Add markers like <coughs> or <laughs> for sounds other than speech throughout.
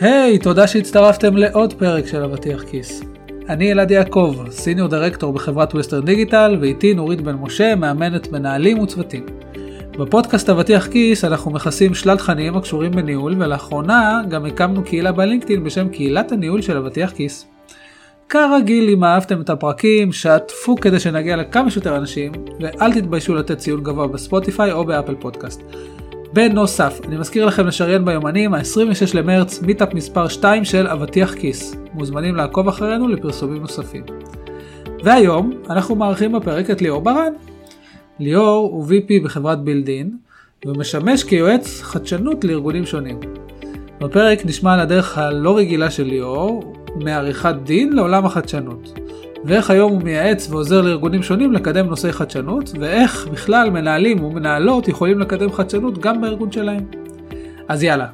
היי, hey, תודה שהצטרפתם לעוד פרק של אבטיח כיס. אני אלעד יעקב, Senior Director בחברת ווסטרן דיגיטל, ואיתי נורית בן משה, מאמנת מנהלים וצוותים. בפודקאסט אבטיח כיס אנחנו מכסים שלל תכנים הקשורים בניהול, ולאחרונה גם הקמנו קהילה בלינקדאין בשם קהילת הניהול של אבטיח כיס. כרגיל, אם אהבתם את הפרקים, שתפו כדי שנגיע לכמה שיותר אנשים, ואל תתביישו לתת ציון גבוה בספוטיפיי או באפל פודקאסט. בנוסף, אני מזכיר לכם לשריין ביומנים, ה-26 למרץ, מיטאפ מספר 2 של אבטיח כיס. מוזמנים לעקוב אחרינו לפרסומים נוספים. והיום, אנחנו מארחים בפרק את ליאור ברן. ליאור הוא VP בחברת בילדין, ומשמש כיועץ חדשנות לארגונים שונים. בפרק נשמע על הדרך הלא רגילה של ליאור, מעריכת דין לעולם החדשנות. ואיך היום הוא מייעץ ועוזר לארגונים שונים לקדם נושאי חדשנות, ואיך בכלל מנהלים ומנהלות יכולים לקדם חדשנות גם בארגון שלהם. אז יאללה,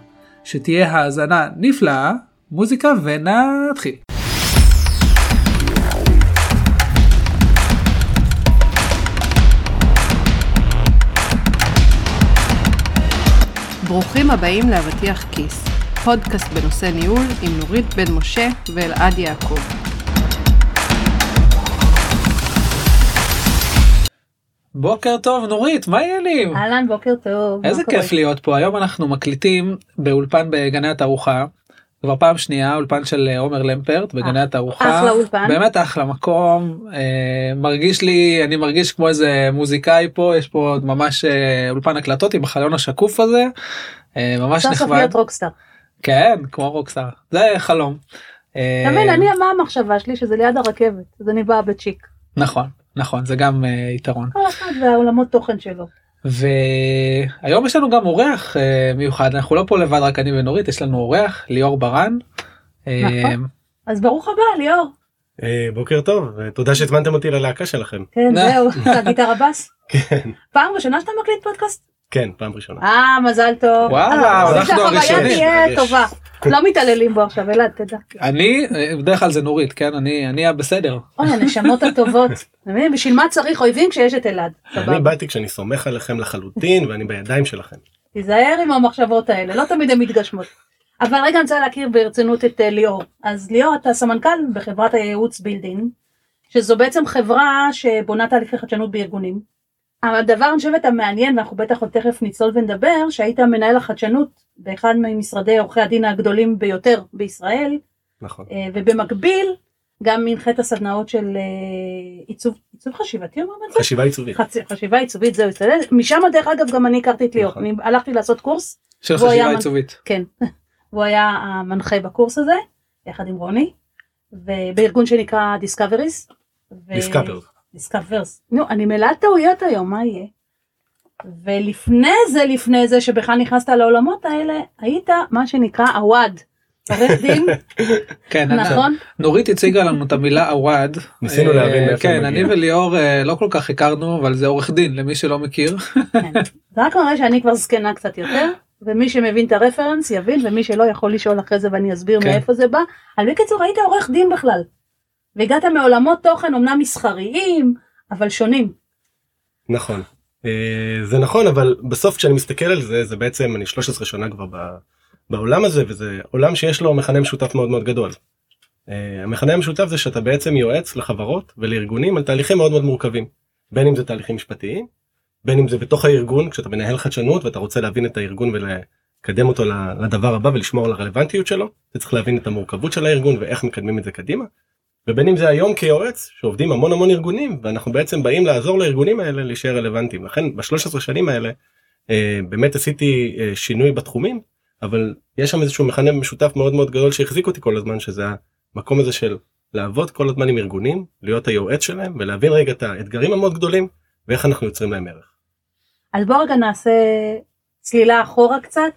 שתהיה האזנה נפלאה, מוזיקה ונתחיל. ברוכים הבאים לאבטיח כיס, פודקאסט בנושא ניהול עם נורית בן משה ואלעד יעקב. בוקר טוב נורית מה העניינים? אהלן בוקר טוב. איזה כיף להיות פה היום אנחנו מקליטים באולפן בגני התערוכה. כבר פעם שנייה אולפן של אה, עומר למפרט בגני התערוכה. אחלה אולפן. באמת אחלה מקום אה, מרגיש לי אני מרגיש כמו איזה מוזיקאי פה יש פה עוד ממש אה, אולפן הקלטות עם החלון השקוף הזה. אה, ממש נחמד. סוף להיות רוקסטאר. כן כמו רוקסטאר זה חלום. אתה מבין אני מה המחשבה שלי שזה ליד הרכבת אז אני באה בצ'יק. נכון נכון זה גם uh, יתרון. כל אחד והעולמות תוכן שלו. והיום יש לנו גם אורח uh, מיוחד אנחנו לא פה לבד רק אני ונורית יש לנו אורח ליאור ברן. נכון. אז ברוך הבא ליאור. Uh, בוקר טוב תודה שהזמנתם אותי ללהקה שלכם. כן זהו אתה גיטרה בס? <laughs> כן. פעם ראשונה שאתה מקליט פודקאסט? כן פעם ראשונה. אה מזל טוב. וואו אנחנו הראשונים. תהיה טובה. לא מתעללים בו עכשיו אלעד תדע. אני בדרך כלל זה נורית כן אני אני בסדר. אוי הנשמות הטובות. <laughs> בשביל מה צריך אויבים כשיש את אלעד. אני באתי כשאני סומך עליכם לחלוטין <laughs> ואני בידיים שלכם. תיזהר עם המחשבות האלה לא תמיד הן מתגשמות. אבל רגע אני רוצה להכיר ברצינות את ליאור. אז ליאור אתה סמנכ"ל בחברת הייעוץ בילדין שזו בעצם חברה שבונה תהליכי חדשנות בארגונים. הדבר אני חושבת המעניין ואנחנו בטח עוד תכף נצלול ונדבר שהיית מנהל החדשנות באחד ממשרדי עורכי הדין הגדולים ביותר בישראל. נכון. ובמקביל גם הנחית הסדנאות של עיצוב, עיצוב חשיבתי אומרים את זה? חשיבה עיצובית. חצ... חשיבה עיצובית זהו, משם דרך אגב גם אני הכרתי את ליאור, נכון. אני הלכתי לעשות קורס. של חשיבה עיצובית. כן, <laughs> הוא היה המנחה בקורס הזה יחד עם רוני ובארגון שנקרא דיסקאבריס. דיסקאברס. דיסקאברס. נו, אני מלאת טעויות היום, מה יהיה? ולפני זה, לפני זה, שבכלל נכנסת לעולמות האלה, היית מה שנקרא עווד. עורך דין, <laughs> כן, נכון? נורית הציגה לנו את המילה עווד. ניסינו להבין מאיפה כן, אני וליאור לא כל כך הכרנו, אבל זה עורך דין למי שלא מכיר. זה רק מראה שאני כבר זקנה קצת יותר. ומי שמבין את הרפרנס יבין ומי שלא יכול לשאול אחרי זה ואני אסביר מאיפה זה בא. אבל בקיצור היית עורך דין בכלל. והגעת מעולמות תוכן אמנם מסחריים אבל שונים. נכון זה נכון אבל בסוף כשאני מסתכל על זה זה בעצם אני 13 שנה כבר בעולם הזה וזה עולם שיש לו מכנה משותף מאוד מאוד גדול. המכנה המשותף זה שאתה בעצם יועץ לחברות ולארגונים על תהליכים מאוד מאוד מורכבים בין אם זה תהליכים משפטיים בין אם זה בתוך הארגון כשאתה מנהל חדשנות ואתה רוצה להבין את הארגון ולקדם אותו לדבר הבא ולשמור על הרלוונטיות שלו אתה צריך להבין את המורכבות של הארגון ואיך מקדמים את זה קדימה. ובין אם זה היום כיועץ שעובדים המון המון ארגונים ואנחנו בעצם באים לעזור לארגונים האלה להישאר רלוונטיים לכן ב-13 שנים האלה אה, באמת עשיתי אה, שינוי בתחומים אבל יש שם איזשהו מכנה משותף מאוד מאוד גדול שהחזיק אותי כל הזמן שזה המקום הזה של לעבוד כל הזמן עם ארגונים להיות היועץ שלהם ולהבין רגע את האתגרים המאוד גדולים ואיך אנחנו יוצרים להם ערך. אז בוא רגע נעשה צלילה אחורה קצת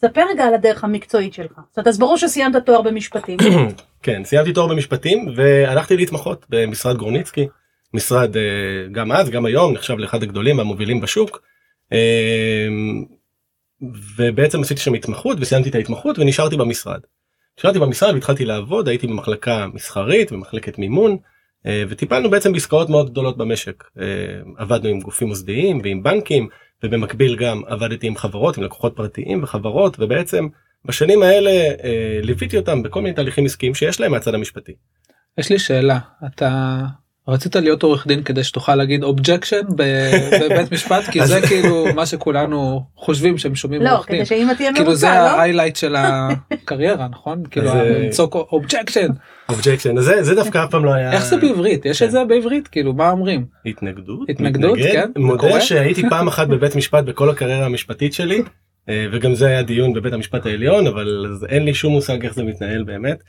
ספר רגע על הדרך המקצועית שלך. זאת אומרת, אז ברור שסיימת תואר במשפטים. <clears throat> כן, סיימתי תואר במשפטים והלכתי להתמחות במשרד גורניצקי, משרד גם אז גם היום נחשב לאחד הגדולים והמובילים בשוק. ובעצם עשיתי שם התמחות וסיימתי את ההתמחות ונשארתי במשרד. נשארתי במשרד והתחלתי לעבוד הייתי במחלקה מסחרית במחלקת מימון וטיפלנו בעצם בעסקאות מאוד גדולות במשק עבדנו עם גופים מוסדיים ועם בנקים ובמקביל גם עבדתי עם חברות עם לקוחות פרטיים וחברות ובעצם בשנים האלה אה, ליוויתי אותם בכל מיני תהליכים עסקיים שיש להם מהצד המשפטי. יש לי שאלה אתה רצית להיות עורך דין כדי שתוכל להגיד objection <laughs> בבית משפט כי זה כאילו מה שכולנו חושבים שהם שומעים לא, עורך דין. כדי שאמא תהיה כאילו זה לא? ה highlight של הקריירה נכון כאילו לצעוק objection objection זה זה דווקא אף פעם לא היה איך זה בעברית יש כן. את זה בעברית כאילו מה אומרים התנגדות התנגדות. כן, מודה? שהייתי פעם אחת בבית משפט בכל הקריירה המשפטית שלי וגם זה היה דיון בבית המשפט העליון אבל אין לי שום מושג איך זה מתנהל באמת.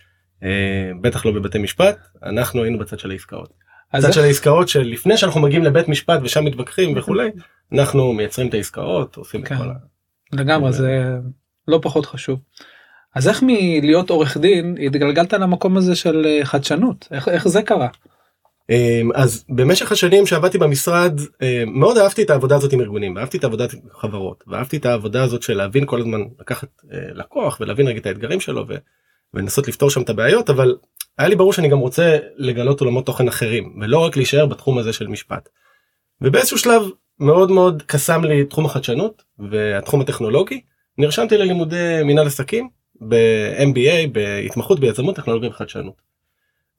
אה, בטח לא בבתי משפט אנחנו היינו בצד של העסקאות. בצד של העסקאות שלפני שאנחנו מגיעים לבית משפט ושם מתווכחים וכולי אנחנו מייצרים את העסקאות עושים את כן. כל ה... לגמרי זה לא פחות חשוב. אז איך מלהיות עורך דין התגלגלת למקום הזה של אה, חדשנות איך איך זה קרה אז במשך השנים שעבדתי במשרד אמ, מאוד אהבתי את העבודה הזאת עם ארגונים אהבתי את העבודה עם חברות ואהבתי את העבודה הזאת של להבין כל הזמן לקחת אה, לקוח ולהבין רגע את האתגרים שלו ו- ולנסות לפתור שם את הבעיות אבל היה לי ברור שאני גם רוצה לגלות עולמות תוכן אחרים ולא רק להישאר בתחום הזה של משפט. ובאיזשהו שלב מאוד מאוד קסם לי תחום החדשנות והתחום הטכנולוגי נרשמתי ללימודי מנהל עסקים ב-MBA בהתמחות ביזמות טכנולוגיה וחדשנות.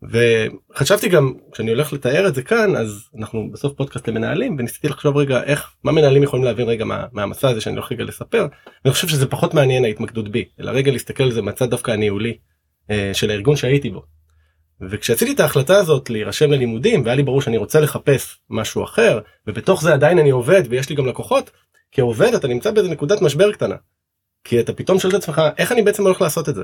וחשבתי גם כשאני הולך לתאר את זה כאן אז אנחנו בסוף פודקאסט למנהלים וניסיתי לחשוב רגע איך מה מנהלים יכולים להבין רגע מה, מהמסע הזה שאני הולך רגע לספר ואני חושב שזה פחות מעניין ההתמקדות בי אלא רגע להסתכל על זה מהצד דווקא הניהולי אה, של הארגון שהייתי בו. וכשעשיתי את ההחלטה הזאת להירשם ללימודים והיה לי ברור שאני רוצה לחפש משהו אחר ובתוך זה עדיין אני עובד ויש לי גם לקוחות כעובד אתה נמצא באיזה נקודת משבר קטנה. כי אתה פתאום שואל את עצמך איך אני בעצם הולך לעשות את זה.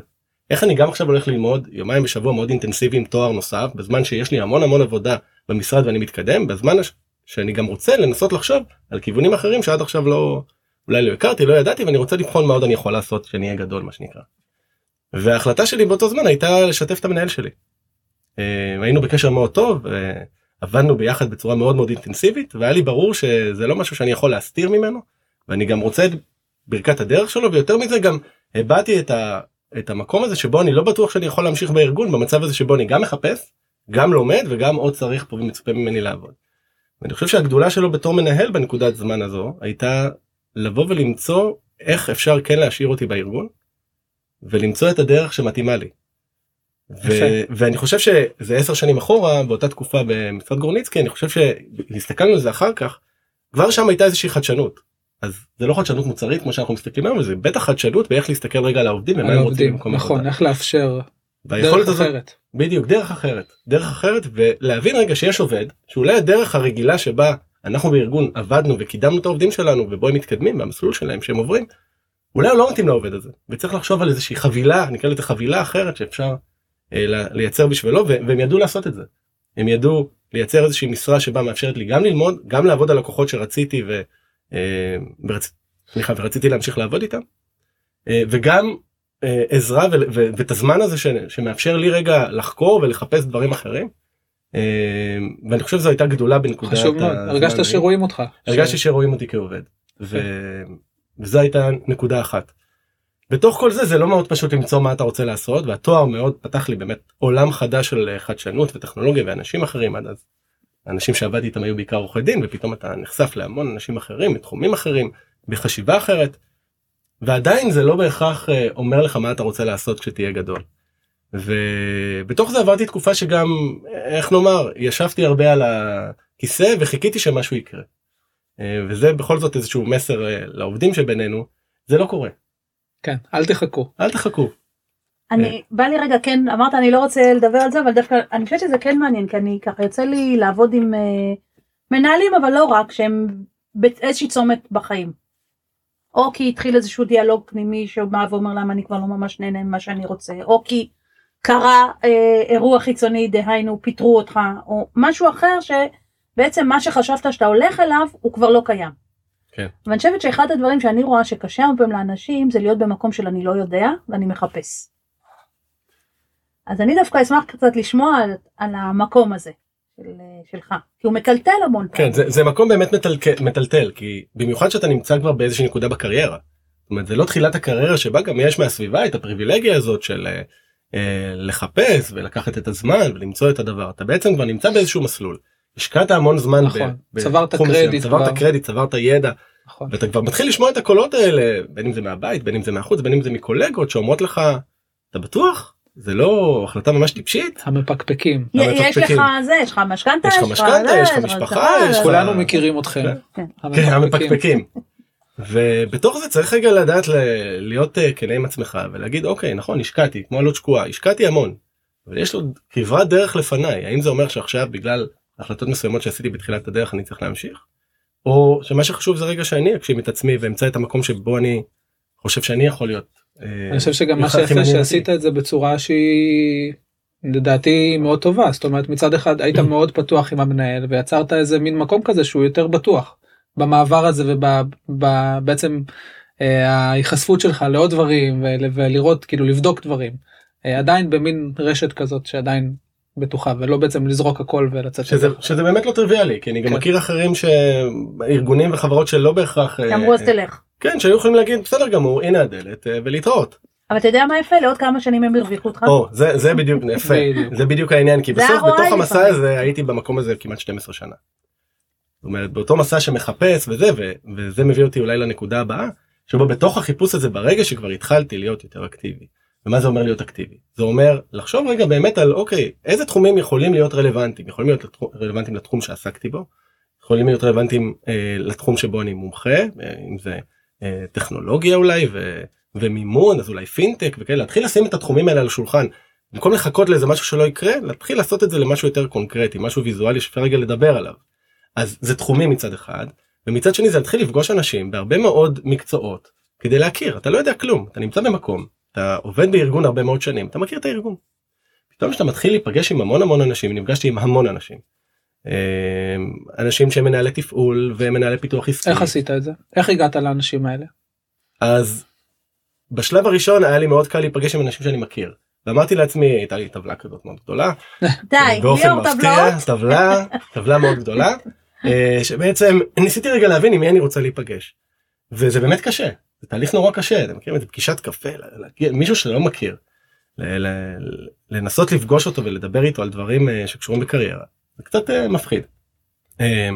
איך אני גם עכשיו הולך ללמוד יומיים בשבוע מאוד אינטנסיבי עם תואר נוסף בזמן שיש לי המון המון עבודה במשרד ואני מתקדם בזמן הש- שאני גם רוצה לנסות לחשוב על כיוונים אחרים שעד עכשיו לא אולי לא הכרתי לא ידעתי ואני רוצה לבחון מה עוד אני יכול לעשות שאני אהיה גדול מה שנקרא. וההחלטה שלי באותו זמן הייתה לשתף את המנהל שלי. אה, היינו בקשר מאוד טוב אה, עבדנו ביחד בצורה מאוד מאוד אינטנסיבית והיה לי ברור שזה לא משהו שאני יכול להסתיר ממנו ואני גם רוצה את ברכת הדרך שלו ויותר מזה גם הבעתי את, ה, את המקום הזה שבו אני לא בטוח שאני יכול להמשיך בארגון במצב הזה שבו אני גם מחפש גם לומד וגם עוד צריך פה ומצופה ממני לעבוד. ואני חושב שהגדולה שלו בתור מנהל בנקודת זמן הזו הייתה לבוא ולמצוא איך אפשר כן להשאיר אותי בארגון ולמצוא את הדרך שמתאימה לי. ו-. ואני חושב שזה עשר שנים אחורה באותה תקופה במשרד גורניצקי אני חושב שהסתכלנו על זה אחר כך כבר שם הייתה איזושהי חדשנות. אז זה לא חדשנות מוצרית כמו שאנחנו מסתכלים היום זה בטח חדשנות באיך להסתכל רגע על העובדים ומה הם רוצים במקום נכון עבודה. איך לאפשר דרך הזאת אחרת. בדיוק דרך אחרת דרך אחרת ולהבין רגע שיש עובד שאולי הדרך הרגילה שבה אנחנו בארגון עבדנו וקידמנו את העובדים שלנו ובו הם מתקדמים במסלול שלהם שהם עוברים. אולי הוא לא מתאים לעובד הזה וצריך לחשוב על איזושהי חבילה נקרא לזה חבילה אחרת שאפשר אה, לייצר בשבילו והם ידעו לעשות את זה. הם ידעו לייצר איזושהי משרה שבה מאפשרת לי גם ללמוד גם לעבוד על לקוחות שרציתי ו... אה, ורצ... סליחה, ורציתי להמשיך לעבוד איתם אה, וגם אה, עזרה ו- ו- ואת הזמן הזה ש- שמאפשר לי רגע לחקור ולחפש דברים אחרים. אה, ואני חושב שזו הייתה גדולה בנקודת חשוב מאוד הזמן הרגשת. שרואים אותך. הרגשתי שרואים אותי כעובד ו... וזו הייתה נקודה אחת. בתוך כל זה זה לא מאוד פשוט למצוא מה אתה רוצה לעשות והתואר מאוד פתח לי באמת עולם חדש של אה, חדשנות וטכנולוגיה ואנשים אחרים עד אז. האנשים שעבדתי איתם היו בעיקר עורכי דין ופתאום אתה נחשף להמון אנשים אחרים מתחומים אחרים בחשיבה אחרת. ועדיין זה לא בהכרח אה, אומר לך מה אתה רוצה לעשות כשתהיה גדול. ובתוך זה עברתי תקופה שגם איך נאמר ישבתי הרבה על הכיסא וחיכיתי שמשהו יקרה. אה, וזה בכל זאת איזשהו מסר אה, לעובדים שבינינו זה לא קורה כן אל תחכו. אל תחכו אני בא לי רגע כן אמרת אני לא רוצה לדבר על זה אבל דווקא אני חושבת שזה כן מעניין כי אני ככה יוצא לי לעבוד עם אה, מנהלים אבל לא רק שהם באיזושהי צומת בחיים. או כי התחיל איזשהו דיאלוג פנימי שבא ואומר למה אני כבר לא ממש נהנה ממה שאני רוצה או כי קרה אה, אירוע חיצוני דהיינו פיטרו אותך או משהו אחר שבעצם מה שחשבת שאתה הולך אליו הוא כבר לא קיים. כן. ואני חושבת שאחד הדברים שאני רואה שקשה הרבה פעמים לאנשים זה להיות במקום של אני לא יודע ואני מחפש. אז אני דווקא אשמח קצת לשמוע על, על המקום הזה של, שלך, כי הוא מטלטל המון כן זה, זה מקום באמת מטלטל, מטלטל כי במיוחד שאתה נמצא כבר באיזושהי נקודה בקריירה. זאת אומרת זה לא תחילת הקריירה שבה גם יש מהסביבה את הפריבילגיה הזאת של אה, אה, לחפש ולקחת את הזמן ולמצוא את הדבר אתה בעצם כבר נמצא באיזשהו מסלול. השקעת המון זמן נכון, ב- צברת קרדיט צברת כבר. קרדיט צברת ידע נכון. ואתה כבר מתחיל לשמוע את הקולות האלה בין אם זה מהבית בין אם זה מהחוץ בין אם זה מקולגות שאומרות לך אתה בטוח זה לא החלטה ממש טיפשית המפקפקים. י- יש. לך זה, יש לך משכנתה, יש לך משכנתה, יש לך משפחה, כולנו מכירים אתכם. כן. <laughs> כן, המפקפקים. ובתוך זה צריך רגע לדעת להיות אה, כנה עם עצמך ולהגיד אוקיי נכון השקעתי כמו עלות שקועה השקעתי המון. אבל יש עוד כברת דרך לפניי האם זה אומר שעכשיו בגלל החלטות מסוימות שעשיתי בתחילת הדרך אני צריך להמשיך. או שמה שחשוב זה רגע שאני אגשים את עצמי ואמצא את המקום שבו אני חושב שאני יכול להיות. אה, אני חושב שגם מה שיפה. שעשית את זה בצורה שהיא לדעתי מאוד טובה זאת אומרת מצד אחד היית <clears throat> מאוד פתוח עם המנהל ויצרת איזה מין מקום כזה שהוא יותר בטוח במעבר הזה ובעצם ההיחשפות שלך לעוד דברים ול- ולראות כאילו לבדוק דברים אה, עדיין במין רשת כזאת שעדיין בטוחה ולא בעצם לזרוק הכל ולצאת שזה. שזה באמת לא טריוויאלי כי אני גם כן. מכיר אחרים שארגונים וחברות שלא בהכרח אה, אמרו אז תלך. כן שהיו יכולים להגיד בסדר גמור הנה הדלת אה, ולהתראות. אבל אתה יודע מה יפה? לעוד כמה שנים הם הרוויחו אותך. או זה זה בדיוק יפה. זה בדיוק העניין כי בסוף בתוך המסע לפעמים. הזה הייתי במקום הזה כמעט 12 שנה. זאת אומרת באותו מסע שמחפש וזה ו- וזה מביא אותי אולי לנקודה הבאה שבו בתוך החיפוש הזה ברגע שכבר התחלתי להיות יותר אקטיבי. ומה זה אומר להיות אקטיבי? זה אומר לחשוב רגע באמת על אוקיי איזה תחומים יכולים להיות רלוונטיים יכולים להיות לתחום- רלוונטיים לתחום שעסקתי בו יכולים להיות רלוונטיים אה, לתחום שבו אני מומחה אה, אם זה טכנולוגיה אולי ו, ומימון אז אולי פינטק וכאלה להתחיל לשים את התחומים האלה על השולחן במקום לחכות לאיזה משהו שלא יקרה להתחיל לעשות את זה למשהו יותר קונקרטי משהו ויזואלי שאפשר רגע לדבר עליו. אז זה תחומים מצד אחד ומצד שני זה להתחיל לפגוש אנשים בהרבה מאוד מקצועות כדי להכיר אתה לא יודע כלום אתה נמצא במקום אתה עובד בארגון הרבה מאוד שנים אתה מכיר את הארגון. פתאום כשאתה מתחיל להיפגש עם המון המון אנשים נפגשתי עם המון אנשים. אה, אנשים שהם מנהלי תפעול ומנהלי פיתוח עסקי. איך עשית את זה איך הגעת לאנשים האלה אז בשלב הראשון היה לי מאוד קל להיפגש עם אנשים שאני מכיר. ואמרתי לעצמי הייתה לי טבלה כזאת מאוד גדולה <laughs> די, באופן ליאור מפתיע טבלאות. טבלה <laughs> טבלה מאוד גדולה אה, שבעצם ניסיתי רגע להבין עם מי אני רוצה להיפגש. וזה באמת קשה זה תהליך נורא קשה אתם מכירים את זה פגישת קפה להגיע מישהו שלא מכיר. ל- ל- לנסות לפגוש אותו ולדבר איתו על דברים אה, שקשורים בקריירה זה קצת אה, מפחיד. אה,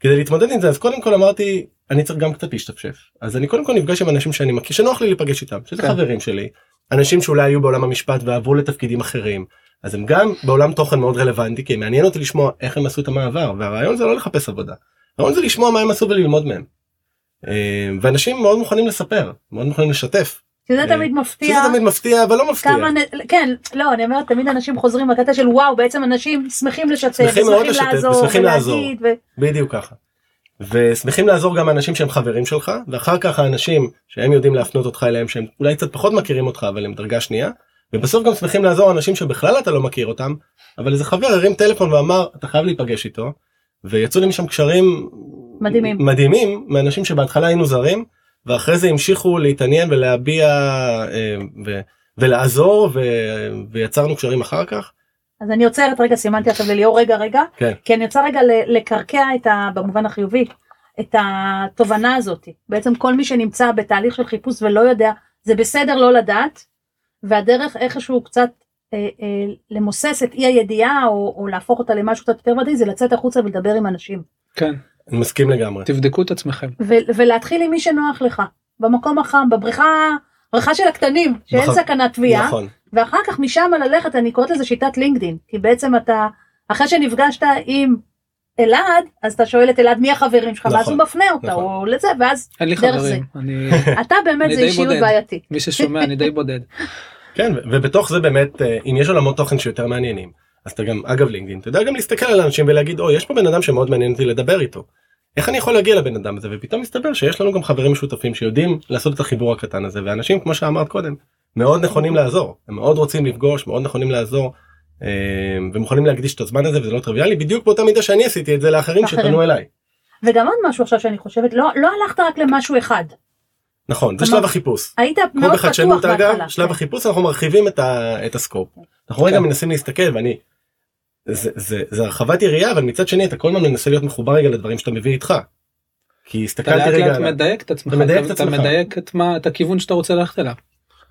כדי להתמודד עם זה אז קודם כל אמרתי אני צריך גם קצת להשתפשף אז אני קודם כל נפגש עם אנשים שאני מכיר שנוח לי להיפגש איתם שזה כן. חברים שלי אנשים שאולי היו בעולם המשפט ועברו לתפקידים אחרים אז הם גם בעולם תוכן מאוד רלוונטי כי מעניין אותי לשמוע איך הם עשו את המעבר והרעיון זה לא לחפש עבודה. הרעיון זה לשמוע מה הם עשו וללמוד מהם. אה, ואנשים מאוד מוכנים לספר מאוד מוכנים לשתף. שזה אה, תמיד מפתיע. שזה תמיד מפתיע אבל לא מפתיע. כמה. כן לא אני אומרת תמיד אנשים חוזרים בקטע של וואו בעצם אנשים שמחים לשתף שמחים מאוד לשתף ושמחים לעזור. ו... בדיוק ככה. ושמחים לעזור גם האנשים שהם חברים שלך ואחר כך האנשים שהם יודעים להפנות אותך אליהם שהם אולי קצת פחות מכירים אותך אבל הם דרגה שנייה ובסוף גם שמחים לעזור אנשים שבכלל אתה לא מכיר אותם אבל איזה חבר הרים טלפון ואמר אתה חייב להיפגש איתו ויצאו לי משם קשרים מדהימים. מדהימים מאנשים שבהתחלה היינו זרים ואחרי זה המשיכו להתעניין ולהביע אה, ו, ולעזור ו, ויצרנו קשרים אחר כך. אז אני עוצרת רגע סימנתי עכשיו לליאור רגע רגע כן. כי אני רוצה רגע לקרקע את ה... במובן החיובי את התובנה הזאת בעצם כל מי שנמצא בתהליך של חיפוש ולא יודע זה בסדר לא לדעת והדרך איכשהו קצת אה, אה, למוסס את אי הידיעה או, או להפוך אותה למשהו קצת יותר ודאי זה לצאת החוצה ולדבר עם אנשים כן אני מסכים לגמרי. תבדקו את עצמכם ו- ולהתחיל עם מי שנוח לך במקום החם בבריכה בריכה של הקטנים שאין נכון. סכנת טביעה נכון. ואחר כך משם ללכת אני קוראת לזה שיטת לינקדין כי בעצם אתה אחרי שנפגשת עם אלעד אז אתה שואל את אלעד מי החברים שלך ואז נכון, הוא מפנה אותה נכון. או לזה ואז אין לי דרך חברים אני <laughs> אתה באמת זה אישיות בודד. בעייתית. מי ששומע אני די בודד <laughs> כן ובתוך זה באמת אה, אם יש עולמות תוכן שיותר מעניינים אז אתה גם אגב לינקדאין אתה יודע גם להסתכל על אנשים ולהגיד אוי יש פה בן אדם שמאוד מעניין אותי לדבר איתו. איך אני יכול להגיע לבן אדם הזה ופתאום מסתבר שיש לנו גם חברים משותפים שיודעים לעשות את החיבור הקטן הזה ואנשים כמו שאמרת קודם מאוד נכונים לעזור הם מאוד רוצים לפגוש מאוד נכונים לעזור אה, ומוכנים להקדיש את הזמן הזה וזה לא טריוויאלי בדיוק באותה מידה שאני עשיתי את זה לאחרים. שפנו אליי. וגם עוד משהו עכשיו שאני חושבת לא לא הלכת רק למשהו אחד נכון זה שלב החיפוש. היית מאוד פתוח בהתחלה. שלב כן. החיפוש אנחנו מרחיבים את, הסקופ. אנחנו רגע כן. מנסים להסתכל ואני. זה, זה, זה הרחבת יריעה אבל מצד שני אתה כל הזמן מנסה להיות מחובר רגע לדברים שאתה מביא איתך. כי אתה הסתכלתי רגע על... מדייק את עצמך אתה מדייק את אתה עצמך. מדייק את מה את הכיוון שאתה רוצה ללכת אליו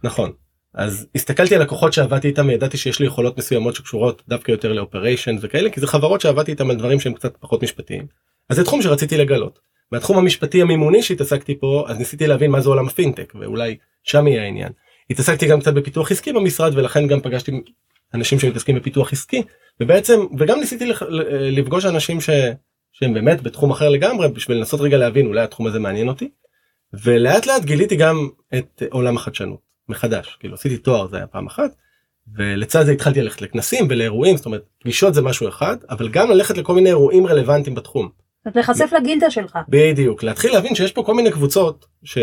נכון. אז הסתכלתי על לקוחות שעבדתי איתם וידעתי שיש לי יכולות מסוימות שקשורות דווקא יותר לאופריישן וכאלה כי זה חברות שעבדתי איתם על דברים שהם קצת פחות משפטיים. אז זה תחום שרציתי לגלות. מהתחום המשפטי המימוני שהתעסקתי פה אז ניסיתי להבין מה זה עולם הפינטק ואולי שם יהיה העניין. התעסקתי גם קצת בפיתוח עסקי במשרד ולכן גם פגשתי אנשים שמתעסקים בפיתוח עסקי ובעצם וגם ניסיתי לפגוש אנשים ש, שהם באמת בתחום אחר לגמרי בשביל לנסות רגע להבין אולי התחום הזה מעניין אותי. ולאט לאט גיליתי גם את עולם החדשנות מחדש כאילו עשיתי תואר זה היה פעם אחת. ולצד זה התחלתי ללכת לכנסים ולאירועים זאת אומרת פגישות זה משהו אחד אבל גם ללכת לכל מיני אירועים רלוונטיים בתחום. זאת להיחשף לגילדה שלך. בדיוק להתחיל להבין שיש פה כל מיני קבוצות ש...